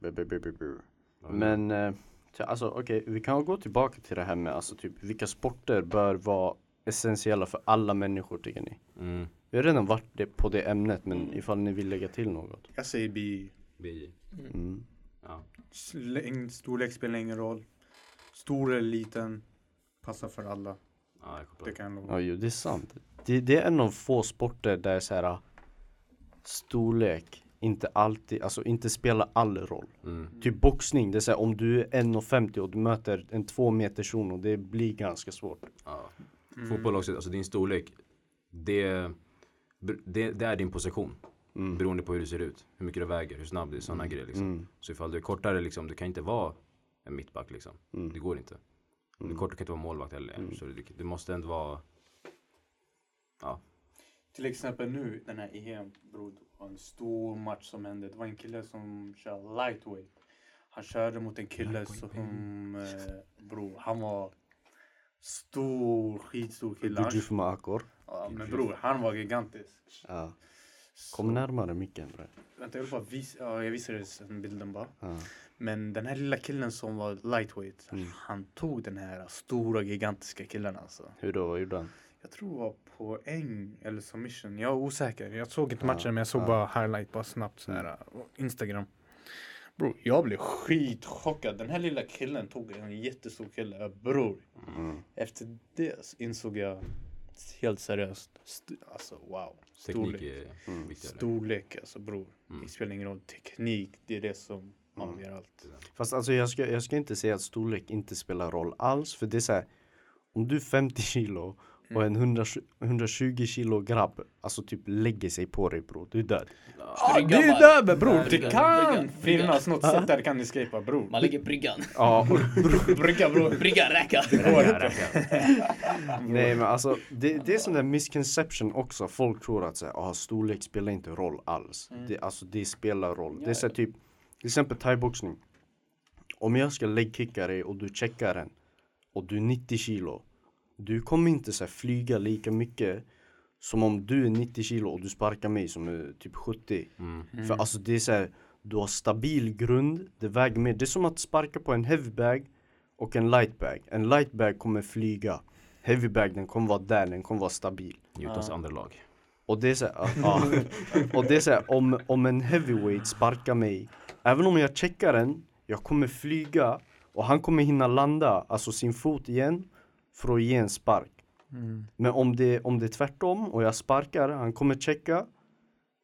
Bu- bu- bu. Ja, Men eh, alltså okej, vi kan gå tillbaka till det här med alltså typ vilka sporter bör vara essentiella för alla människor tycker ni? Mm. Vi har redan varit det på det ämnet men ifall ni vill lägga till något. Jag säger BI. BI. Mm. Ja. Längd, storlek spelar ingen roll. Stor eller liten. Passar för alla. Ja. Det kan jag lova. Ja, jo, det är sant. Det, det är en av få sporter där så här storlek inte alltid, alltså inte spelar all roll. Mm. Typ boxning, det är så här, om du är 1,50 och du möter en två meters shuno, det blir ganska svårt. Ja. Mm. Fotboll också, alltså din storlek. Det, det, det är din position. Mm. Beroende på hur du ser ut. Hur mycket du väger, hur snabb du är, sådana grejer liksom. Mm. Så ifall du är kortare liksom, du kan inte vara en mittback liksom. Mm. Det går inte. Om du är kort, du kan inte vara målvakt heller. Så du, du måste ändå vara Ja, Till exempel nu, den här EM, bror, var en stor match som hände. Det var en kille som kör lightweight. Han körde mot en kille som, eh, bror, han var stor, skitstor kille. Han, Djurjuf med Akor. ja, men bror, han var gigantisk. Ja. Kom närmare micken bre. Vänta, jag vill bara visa, ja, jag visar dig den bilden bara. Ja. Men den här lilla killen som var lightweight, Mm. han tog den här stora gigantiska killen alltså. Hur då, vad gjorde han? Jag tror det var poäng eller submission. Jag är osäker. Jag såg inte Ja, matchen men jag såg ja. bara highlight bara snabbt så här. Instagram. Bror, jag blev skitchockad. Den här lilla killen tog en jättestor kille. Bror. Mm. Efter det insåg jag helt seriöst. St- alltså wow. teknik Storlek. är Mm. viktigare. Storlek alltså bror. Mm. Det spelar ingen roll. Teknik, det är det som avgör allt. Fast alltså jag ska, jag ska inte säga att storlek inte spelar roll alls. För det är så här, om du är 50 kilo och en 100, 120 kilo grabb, alltså typ lägger sig på dig bror, du är död. Ah, Bryggan du är död bror! Det kan bryggan, finnas något sätt där kan escapa bror. Man lägger bryggan. Ja, Brygga bror. Bryggan räka. nej men alltså det, det är sån där misconception också. Folk tror att så här, ah, storlek spelar inte roll alls. Det, alltså det spelar roll. Det är så här, typ, till exempel thaiboxning. Om jag ska läggkicka dig och du checkar den och du är 90 kilo. Du kommer inte så här, flyga lika mycket som om du är 90 kilo och du sparkar mig som är typ 70. Mm. För alltså det är så här, du har stabil grund, det väger mer. Det är som att sparka på en heavy bag och en light bag. En light bag kommer flyga. Heavy bag den kommer vara där, den kommer vara stabil. Newtons andra lag. Och det är så här, ja, ja. Och det är så här, om, om en heavyweight sparkar mig, även om jag checkar den, jag kommer flyga och han kommer hinna landa, alltså sin fot igen, för att ge en spark. Men om det, om det är tvärtom och jag sparkar, han kommer checka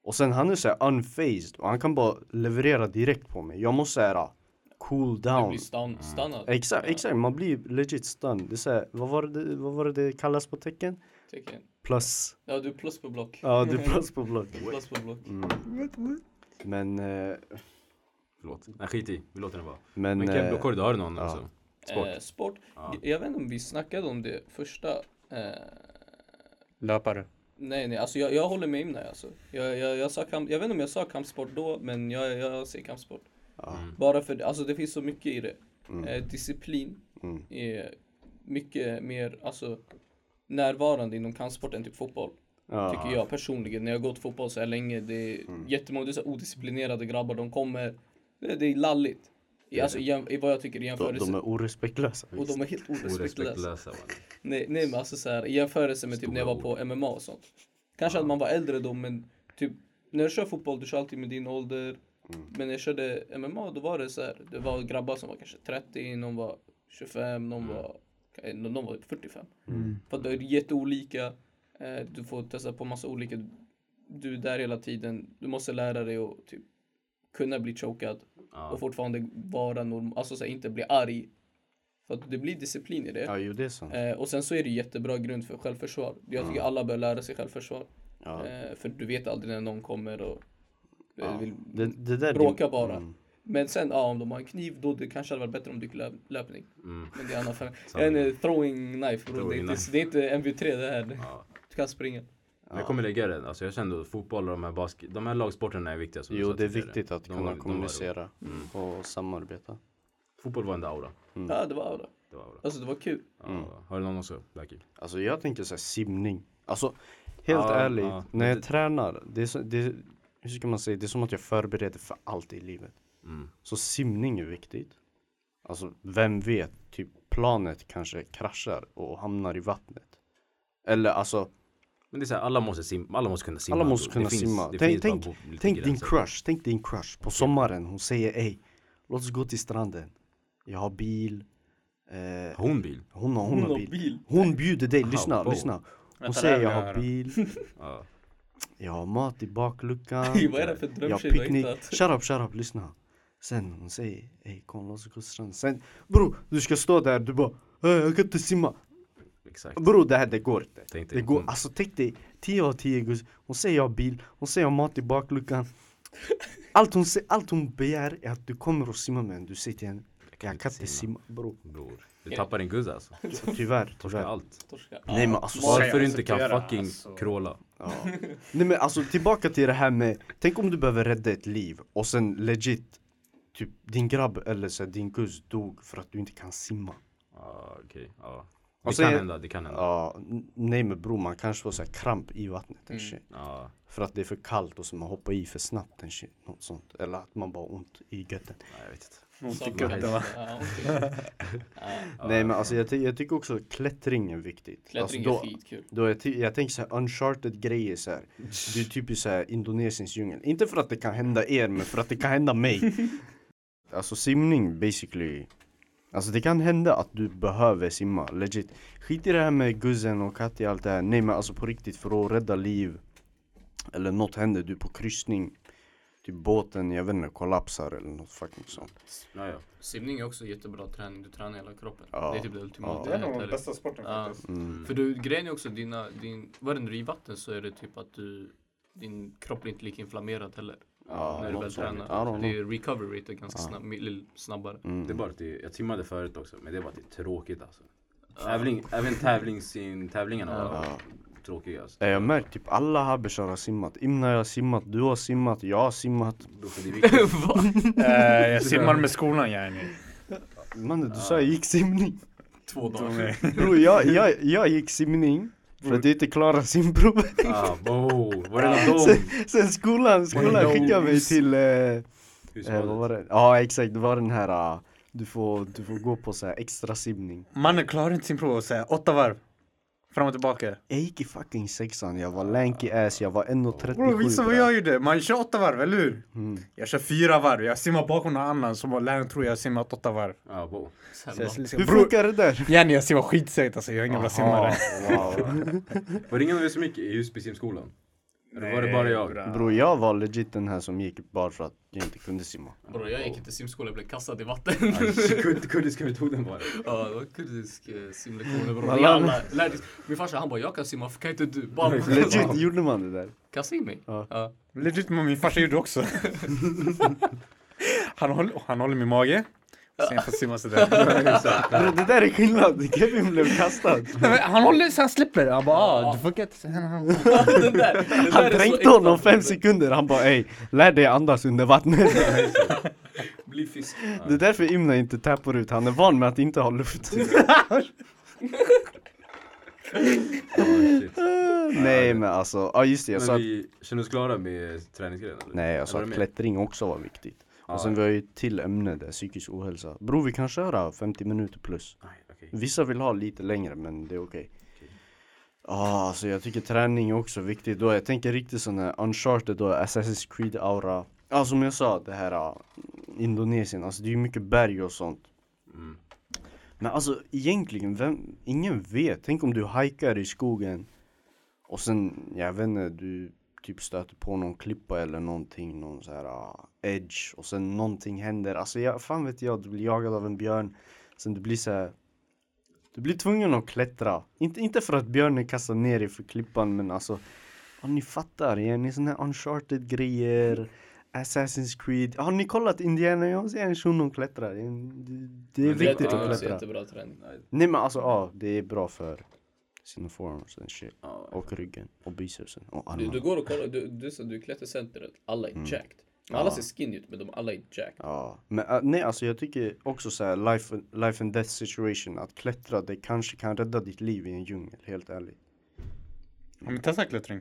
och sen han är så här unfazed och han kan bara leverera direkt på mig. Jag måste säga cool Du down. blir stan, stannad. Exakt, exakt, man blir legit stunned. Det är så här, vad var det, vad var det det kallas på tecken? Tecken. Plus. Ja, du är plus på block. Ja, det är plus på block. Plus på block. Mm. Men, eh, Förlåt. Nej skit i, vi låter den vara. men, Men eh, Kebbe, Korre, har du någon ja. alltså? Sport? Eh, sport. Ja. Jag vet inte om vi snackade om det första. Eh, Löpare. nej, nej, alltså jag, jag håller med Imna alltså. Jag, jag, jag, sa kamp, jag vet inte om jag sa kampsport då, men jag, jag ser kampsport. ja, Bara för alltså det finns så mycket i det. Mm. Eh, disciplin mm, är mycket mer alltså, närvarande inom kampsport än typ fotboll. ja, Tycker jag personligen. När jag har gått fotboll så här länge, det är Mm. jättemånga det är så odisciplinerade grabbar. De kommer, det, det är lalligt. Alltså, i, jäm- i vad jag tycker i de, jämförelse. de är orespektlösa. och de är helt orespektlösa. Nej, nej men alltså så här, i jämförelse med typ när jag var på MMA och sånt. Kanske att man var äldre då men typ när du kör fotboll du kör alltid med din ålder. Mm. Men när jag körde MMA då var det så här, det var grabbar som var kanske 30, någon var 25, någon var, eh, någon var 45. För att det är jätteolika, eh, du får testa på massa olika, du är där hela tiden, du måste lära dig att typ kunna bli chokad Ja. och fortfarande vara normal, alltså så här, inte bli arg. För att det blir disciplin i det. Ja, jo det är sant. Eh, och sen så är det jättebra grund för självförsvar. Jag tycker alla bör lära sig självförsvar. Ja. Eh, för du vet aldrig när någon kommer och eh, Ja. vill Det, det där bråka bara. Mm. Men sen, ja om de har en kniv då det kanske hade varit bättre om du gick löp, löpning. Mm. Men det är annat. En eh, throwing knife bro. Det, är Throwing inte, knife. det är inte MV3 det här. Ja. Du kan springa. Men Jag kommer lägga det, alltså jag kände att fotboll och de här basket, de här lagsporterna är viktiga som Jo det är viktigt att De kunna var- kommunicera Mm. och samarbeta. Fotboll var en aura. Mm. Ja det var aura. Det var aura. Alltså det var kul. Ja. Har du någon också, Blackie? Alltså jag tänker såhär simning. Alltså helt Ja, ärligt, ja. när jag Det- tränar, det är, så, det, hur ska man säga, det är som att jag förbereder för allt i livet. Mm. Så simning är viktigt. Alltså vem vet, typ planet kanske kraschar och hamnar i vattnet. Eller alltså Men det är så här, alla måste simma, alla måste kunna simma. Alla måste kunna det finns, simma. Tänk- tänk- Tänk din crush, tänk din crush på sommaren. Hon säger ey, låt oss gå till stranden. Jag har bil. Eh, Har hon bil? hon har, hon har har bil. bil. Hon bjuder dig, Aha, lyssna, wow. lyssna. Hon Vänta, säger jag har bil, Ja. jag har mat i bakluckan. Vad är det för Jag har drömtjej du har hittat? Shut up, shut up, lyssna. Sen hon säger ey kom låt oss gå till stranden. Sen bror, du ska stå där, du bara "Eh, jag kan inte simma. Exakt. Bror det här det går inte. Tänk dig, Det går, hon- alltså tänk dig 10 av 10 gus. Hon säger jag har bil, hon säger jag har mat i bakluckan. Allt hon, sä- allt hon begär är att du kommer och simmar med henne. Du säger till henne jag kan inte simma bror. Bror. Du tappar din guzz alltså. Tyvärr, tyvärr. allt. Torska. Nej men alltså, Varför du inte kan fucking alltså. kråla? Ja. Nej men alltså tillbaka till det här med Tänk om du behöver rädda ett liv och sen legit Typ din grabb eller så din gus dog för att du inte kan simma Ja okej, ja. Och Det sen- kan hända, det kan hända. Ja, nej men bror man kanske får så här kramp i vattnet Mm. shit. Ja. För att det är för kallt och så man hoppar i för snabbt and shit, något sånt Eller att man bara har ont i götten Nej, jag vet inte. Ont i götten va? Ja. Ja, Ja, Nej men alltså jag, ty- jag tycker också klättring är viktigt Klättring alltså, är då, skitkul. då jag, jag tänker såhär uncharted grejer så här. Det är typiskt såhär Indonesiens djungel Inte för att det kan hända er men för att det kan hända mig Alltså simning basically Alltså det kan hända att du behöver simma, legit Skit i det här med guzzen och Katja allt det här Nej men alltså på riktigt för att rädda liv Eller något händer, du är på kryssning Typ båten, jag vet inte, kollapsar eller något fucking sånt Ja, ja. Simning är också jättebra träning, du tränar hela kroppen. Ja. Det är typ det ultimata. Ja. Det är nog Eller- bästa sporten Ja. faktiskt. mm. För du, grejen är också dina, din, när du är i vatten så är det typ att du, din kropp blir inte lika inflammerad heller. Ja, när du väl tränar. Det är recovery rate är ganska snabb, snabbare. Mm. Det är bara att det, jag simmade förut också, men det är bara att det är tråkigt alltså. Tävling, även tävlings, tävlingarna var Ja. tråkiga alltså. Jag märkt typ alla habbisar har simmat Imna har simmat, du har simmat, jag har simmat? Eh, jag simmar med skolan yani. Mannen du sa jag gick simning Två dagar. Bro jag, jag, jag gick simning för att jag inte klarade simprovet ah, wow, var det någon sen, dom? sen skolan, skolan skickade mig till, eh, eh, vad var det? Ja exakt, det var den här, ah, du får, du får gå på så här extra simning Mannen klarar inte sin prov och säger åtta varv. Fram och tillbaka. Jag gick i fucking sexan, jag var lanky ass, jag var 1,37 Bro, visa vad jag gjorde. Man kör åtta varv, eller hur? mm. Jag kör fyra varv. Jag simmar bakom någon annan som läraren tror jag har simmat åtta varv. Ah, wow. Liksom, Hur bror, funkar det där? yani jag simmar skitsegt alltså. Jag är ingen bra simmare. wow. Var det ingen av er som gick i Husby Eller var det bara jag? Bro jag var legit den här som gick bara för att jag inte kunde simma Bro, jag gick inte simskola, jag blev kastad i vatten. Kurdiska metoden var det. Ja, det var kurdisk eh, simlektioner bror. Alla lärde Min farsa han bara, jag kan simma, kan inte du? Bara, Legit gjorde man det där Kasta in mig. Ja. Ja. Legit men min farsa gjorde också. han, håller, han håller min mage. Sen jag simma sådär. Det där är skillnad, Kevin blev kastad. Nej, men han håller så han slipper. Han bara ah, du får inte. Han- dränkte honom fem sekunder, han bara ey, lär dig andas under vattnet. Bli fisk. Det är därför Imna inte tappar ut, han är van med att inte ha luft. Ah, shit. Nej men alltså, ja just det. Jag sa Men att, vi känner oss klara med träningsgrejen? Nej jag sa att klättring också var viktigt Ja, Och sen vi har ju ett till ämne där, psykisk ohälsa. Bror vi kan köra 50 minuter plus. Nej, okej. Vissa vill ha lite längre men det är okej. Ja alltså jag tycker träning är också viktigt då. Jag tänker riktigt sån här uncharted och Assassin's Creed aura. Ja som jag sa det här uh, Indonesien, alltså det är ju mycket berg och sånt. Mm. Men alltså egentligen, vem, ingen vet. Tänk om du hajkar i skogen och sen, jag vet inte, du typ stöter på någon klippa eller någonting, någon så här ah, edge och sen någonting händer. Alltså jag, fan vet jag, du blir jagad av en björn. Sen du blir så här, du blir tvungen att klättra. Inte, inte för att björnen kastar ner dig för klippan men alltså, ja, ni fattar, ja, ni såna här uncharted grejer. Assassin's Creed. Har ni kollat Indiana Jones? En shunon klättrar. Det, är viktigt att klättra. jättebra träning. Nej men alltså ja, det är bra för sina forearms and shit. Ja, Och ryggen och bicepsen och Du, armarna. du går och kollar, du, du, så, du klättercentret, alla är Mm. jacked. Men alla ser skinny ut men de alla är jacked. Ja, men äh, nej alltså jag tycker också så här life, life and death situation. Att klättra, det kanske kan rädda ditt liv i en djungel, helt ärligt. Har ni testat klättring?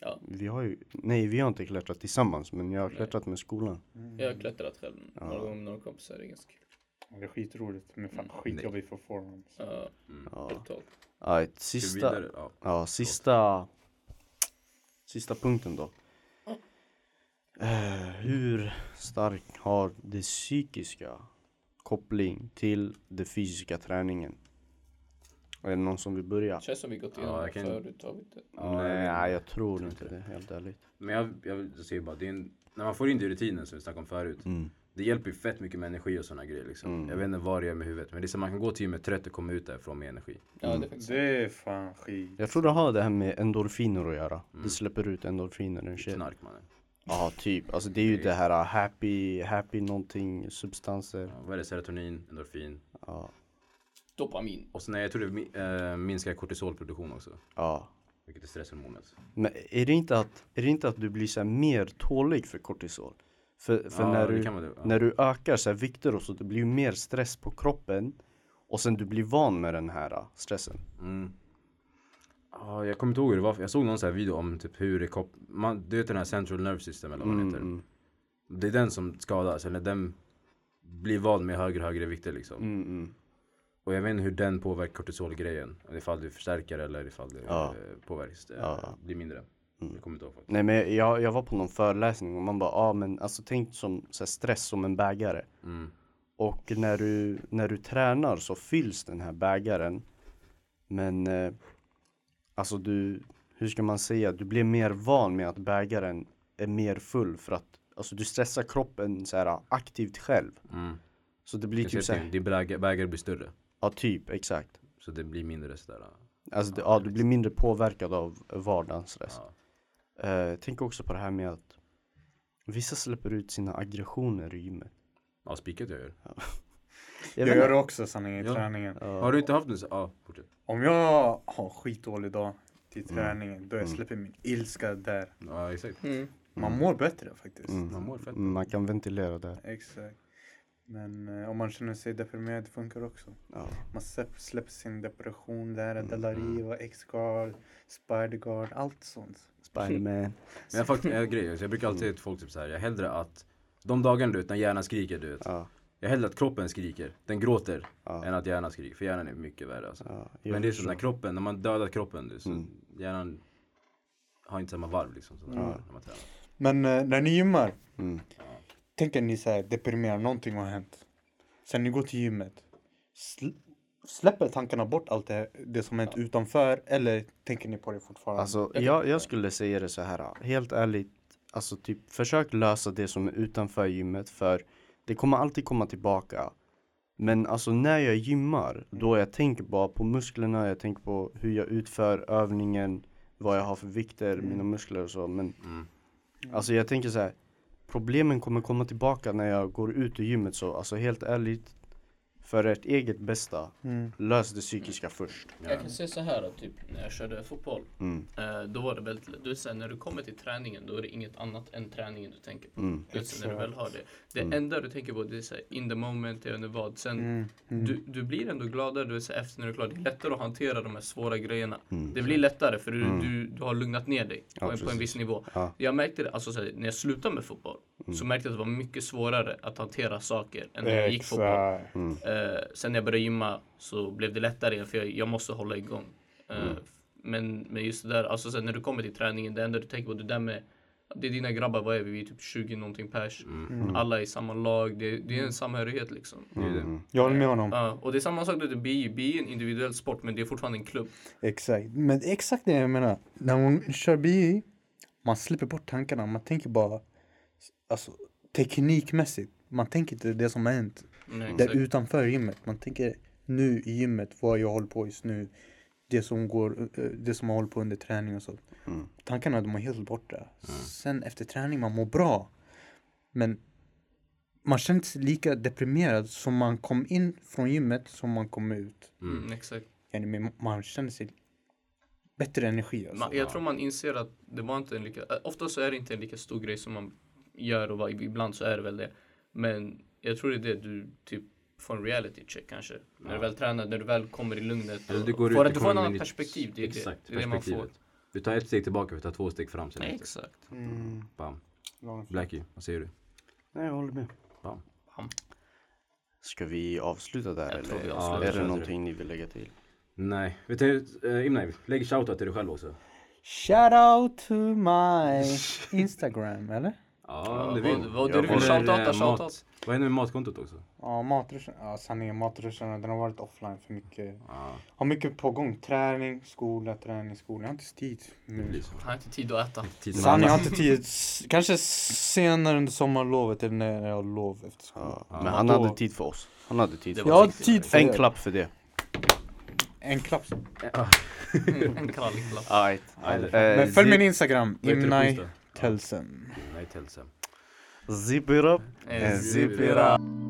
Ja, Vi har ju, nej vi har inte klättrat tillsammans men jag har Nej. klättrat med skolan. jag har klättrat själv några Ja. gånger med några kompisar, det är ganska kul. Det är skitroligt men fan skitjobbigt för forwards. Ja, Ja. totalt. Ja, ett vi sista, vidare? Ja. ja, sista, sista punkten då. Eh, hur stark har det psykiska koppling till den fysiska träningen? Är det någon som vill börja? Känns som vi gått igenom Ja, det jag kan- förut. Har vi inte? Nej, nej, jag tror inte det, helt ärligt. Men jag, jag, jag säger bara, det är en, när man får in det i rutinen som vi snackade om förut. Mm. Det hjälper ju fett mycket med energi och sådana grejer liksom. Mm. Jag vet inte vad det gör med huvudet. Men det är så man kan gå till gymmet trött och komma ut därifrån med energi. Ja, det är faktiskt Det är fan skit. Jag tror det har det här med endorfiner att göra. Mm. Det släpper ut endorfiner och shit. Knark mannen. Ja, typ. Alltså det är ju det här uh, happy, happy någonting, substanser. Ja, vad är det? Serotonin, endorfin. Ja, dopamin. Och sen jag tror det äh, minskar kortisolproduktion också. ja. Vilket är stresshormonet. Men är det inte att, är det inte att du blir så här mer tålig för kortisol? För, för Ja, när, du, det, ja. när du ökar så här vikter och så, det blir ju mer stress på kroppen. Och sen du blir van med den här uh, stressen. Mm. Ja, jag kommer inte ihåg hur det var. Jag såg någon sån här video om typ hur det kop- man, Du vet den här central nerve system eller vad den Mm, heter. mm, Det är den som skadas, eller den blir van med högre och högre vikter liksom. mm, mm. Och jag vet inte hur den påverkar kortisolgrejen. Ifall du förstärker eller ifall det Ja. eh, påverkas, det Ja. blir mindre. Mm. Jag kommer inte ihåg faktiskt. Nej men jag, jag var på någon föreläsning och man bara, ja ah, men alltså tänk som så här, stress som en bägare. Mm. Och när du, när du tränar så fylls den här bägaren. Men eh, alltså du, hur ska man säga, du blir mer van med att bägaren är mer full för att alltså du stressar kroppen så här aktivt själv. Mm. Så det blir Jag typ så här, din bägare, blir större. ja typ exakt. Så det blir mindre sådär. Alltså det, ja, du blir mindre påverkad av vardagsstress. Ja. Eh, tänk också på det här med att vissa släpper ut sina aggressioner i gymmet. Ja, spikat jag gör. Jag vet gör det också sanningen i Ja. träningen. Ja. Har du inte haft en så? Ja, fortsätt. Om jag har skitdålig dag till Mm. träningen då jag släpper min ilska där. Ja, exakt. Mm. Man mår bättre faktiskt. Mm. Man mår fett. Man kan ventilera där. Exakt. Men eh, om man känner sig deprimerad, det funkar också. Ja. Man släpper, sin depression där, Mm. Delariva, X-Guard, Spider-Guard, allt sånt. Spiderman. Men jag, fakt- jag, grejer, så jag brukar alltid säga till folk typ så här. jag hellre att de dagarna du vet, när hjärnan skriker du vet. Ja. Jag hellre att kroppen skriker, den gråter, Ja. än att hjärnan skriker. För hjärnan är mycket värre alltså. Ja, Men det är så förstår. när kroppen, när man dödar kroppen du, så Mm. hjärnan har inte samma varv liksom. Så Ja. när man tränar. Men eh, när ni gymmar, Mm. Tänker ni så här deprimerad, någonting har hänt. Sen ni går till gymmet. Sl- släpper tankarna bort allt det, det som hänt utanför eller tänker ni på det fortfarande? Alltså jag, jag skulle säga det så här. Helt ärligt. Alltså typ försök lösa det som är utanför gymmet för det kommer alltid komma tillbaka. Men alltså när jag gymmar, då jag tänker bara på musklerna, jag tänker på hur jag utför övningen, vad jag har för vikter, mina muskler och så. Men Mm. alltså jag tänker så här. Problemen kommer komma tillbaka när jag går ut ur gymmet så alltså helt ärligt. För ert eget bästa, Mm. lös det psykiska först. Jag kan säga så här att typ när jag körde fotboll. Mm. Eh, då var det väldigt. Du vet, såhär, när du kommer till träningen då är det inget annat än träningen du tänker på. Mm. Du vet, så när du väl har det. Det Mm. enda du tänker på det är såhär, in the moment, jag inte vad. Sen Mm. Mm. du, du blir ändå gladare du vet, så här, efter när du är klar. Det är lättare att hantera de här svåra grejerna. Mm. Det blir lättare för du, Mm. du, du har lugnat ner dig Ja, på, en, på en viss nivå. Ja. Jag märkte det, alltså, så här, när jag slutade med fotboll Mm. så märkte jag att det var mycket svårare att hantera saker än när jag gick fotboll. Mm. Eh, sen när jag började gymma så blev det lättare igen för jag, jag måste hålla igång. Eh, Mm. men, men just det där, alltså sen när du kommer till träningen, det enda du tänker på det där med det är dina grabbar, vad är vi? Vi är typ 20 någonting pers. Mm. Alla är i samma lag, det, det är en samhörighet liksom. Mm. Jag håller med honom. Ja, och det är samma sak med BI. BI är en individuell sport men det är fortfarande en klubb. Exakt. Men exakt det jag menar. När man kör BI, man släpper bort tankarna. Man tänker bara alltså, teknikmässigt. Man tänker inte det som har hänt Nej, där utanför gymmet. Man tänker nu i gymmet, vad jag håller på just nu. Det som går, eh, det som håller på under träning och så. Mm. Tankarna de är helt borta. Sen efter träning, man mår bra. Men man känner sig lika deprimerad som man kom in från gymmet som man kom ut. Mm. Mm, exakt. Men Man känner sig bättre energi. Alltså. Man, jag tror man inser att det var inte en lika, äh, ofta så är det inte en lika stor grej som man gör och ibland så är det väl det. Men jag tror det är det du typ får en reality check kanske. När du väl tränar, när du väl kommer i lugnet. Eller och du går ut, får, du du får en annan perspektiv. Det är Exakt, det. det, är det man får. perspektivet. Du tar ett steg tillbaka, vi tar två steg fram sen Nej, exakt. Mm. Bam. Blackie, vad säger du? Nej, jag håller med. Bam. Bam. Ska vi avsluta där vi eller avslutar. är det Ja, någonting ni vill lägga till? Nej, vet du, äh, Imnai, lägg shoutout till dig själv också. Shout out to my Instagram, eller? Ja, om du vill. vad- vad du vill shoutouta, shoutout. Vad händer med matkontot också? Ja, matruschen. Ja, sanningen, matruschen, den har varit offline för mycket. Ja, Har mycket på gång. Träning, skola, träning, skola. Jag har inte tid. nu. Jag har inte tid att äta. Sanningen, jag har inte tid. Kanske senare under sommarlovet eller när jag har lov efter skolan. Ja, men han då- hade tid för oss. Han hade tid Jag har tid för En er. klapp för det. En klapp. En krallig klapp. Alright. Nej, Men följ min Instagram, Imnai Insta? Telsen. Nej, Telsen. Zip it up.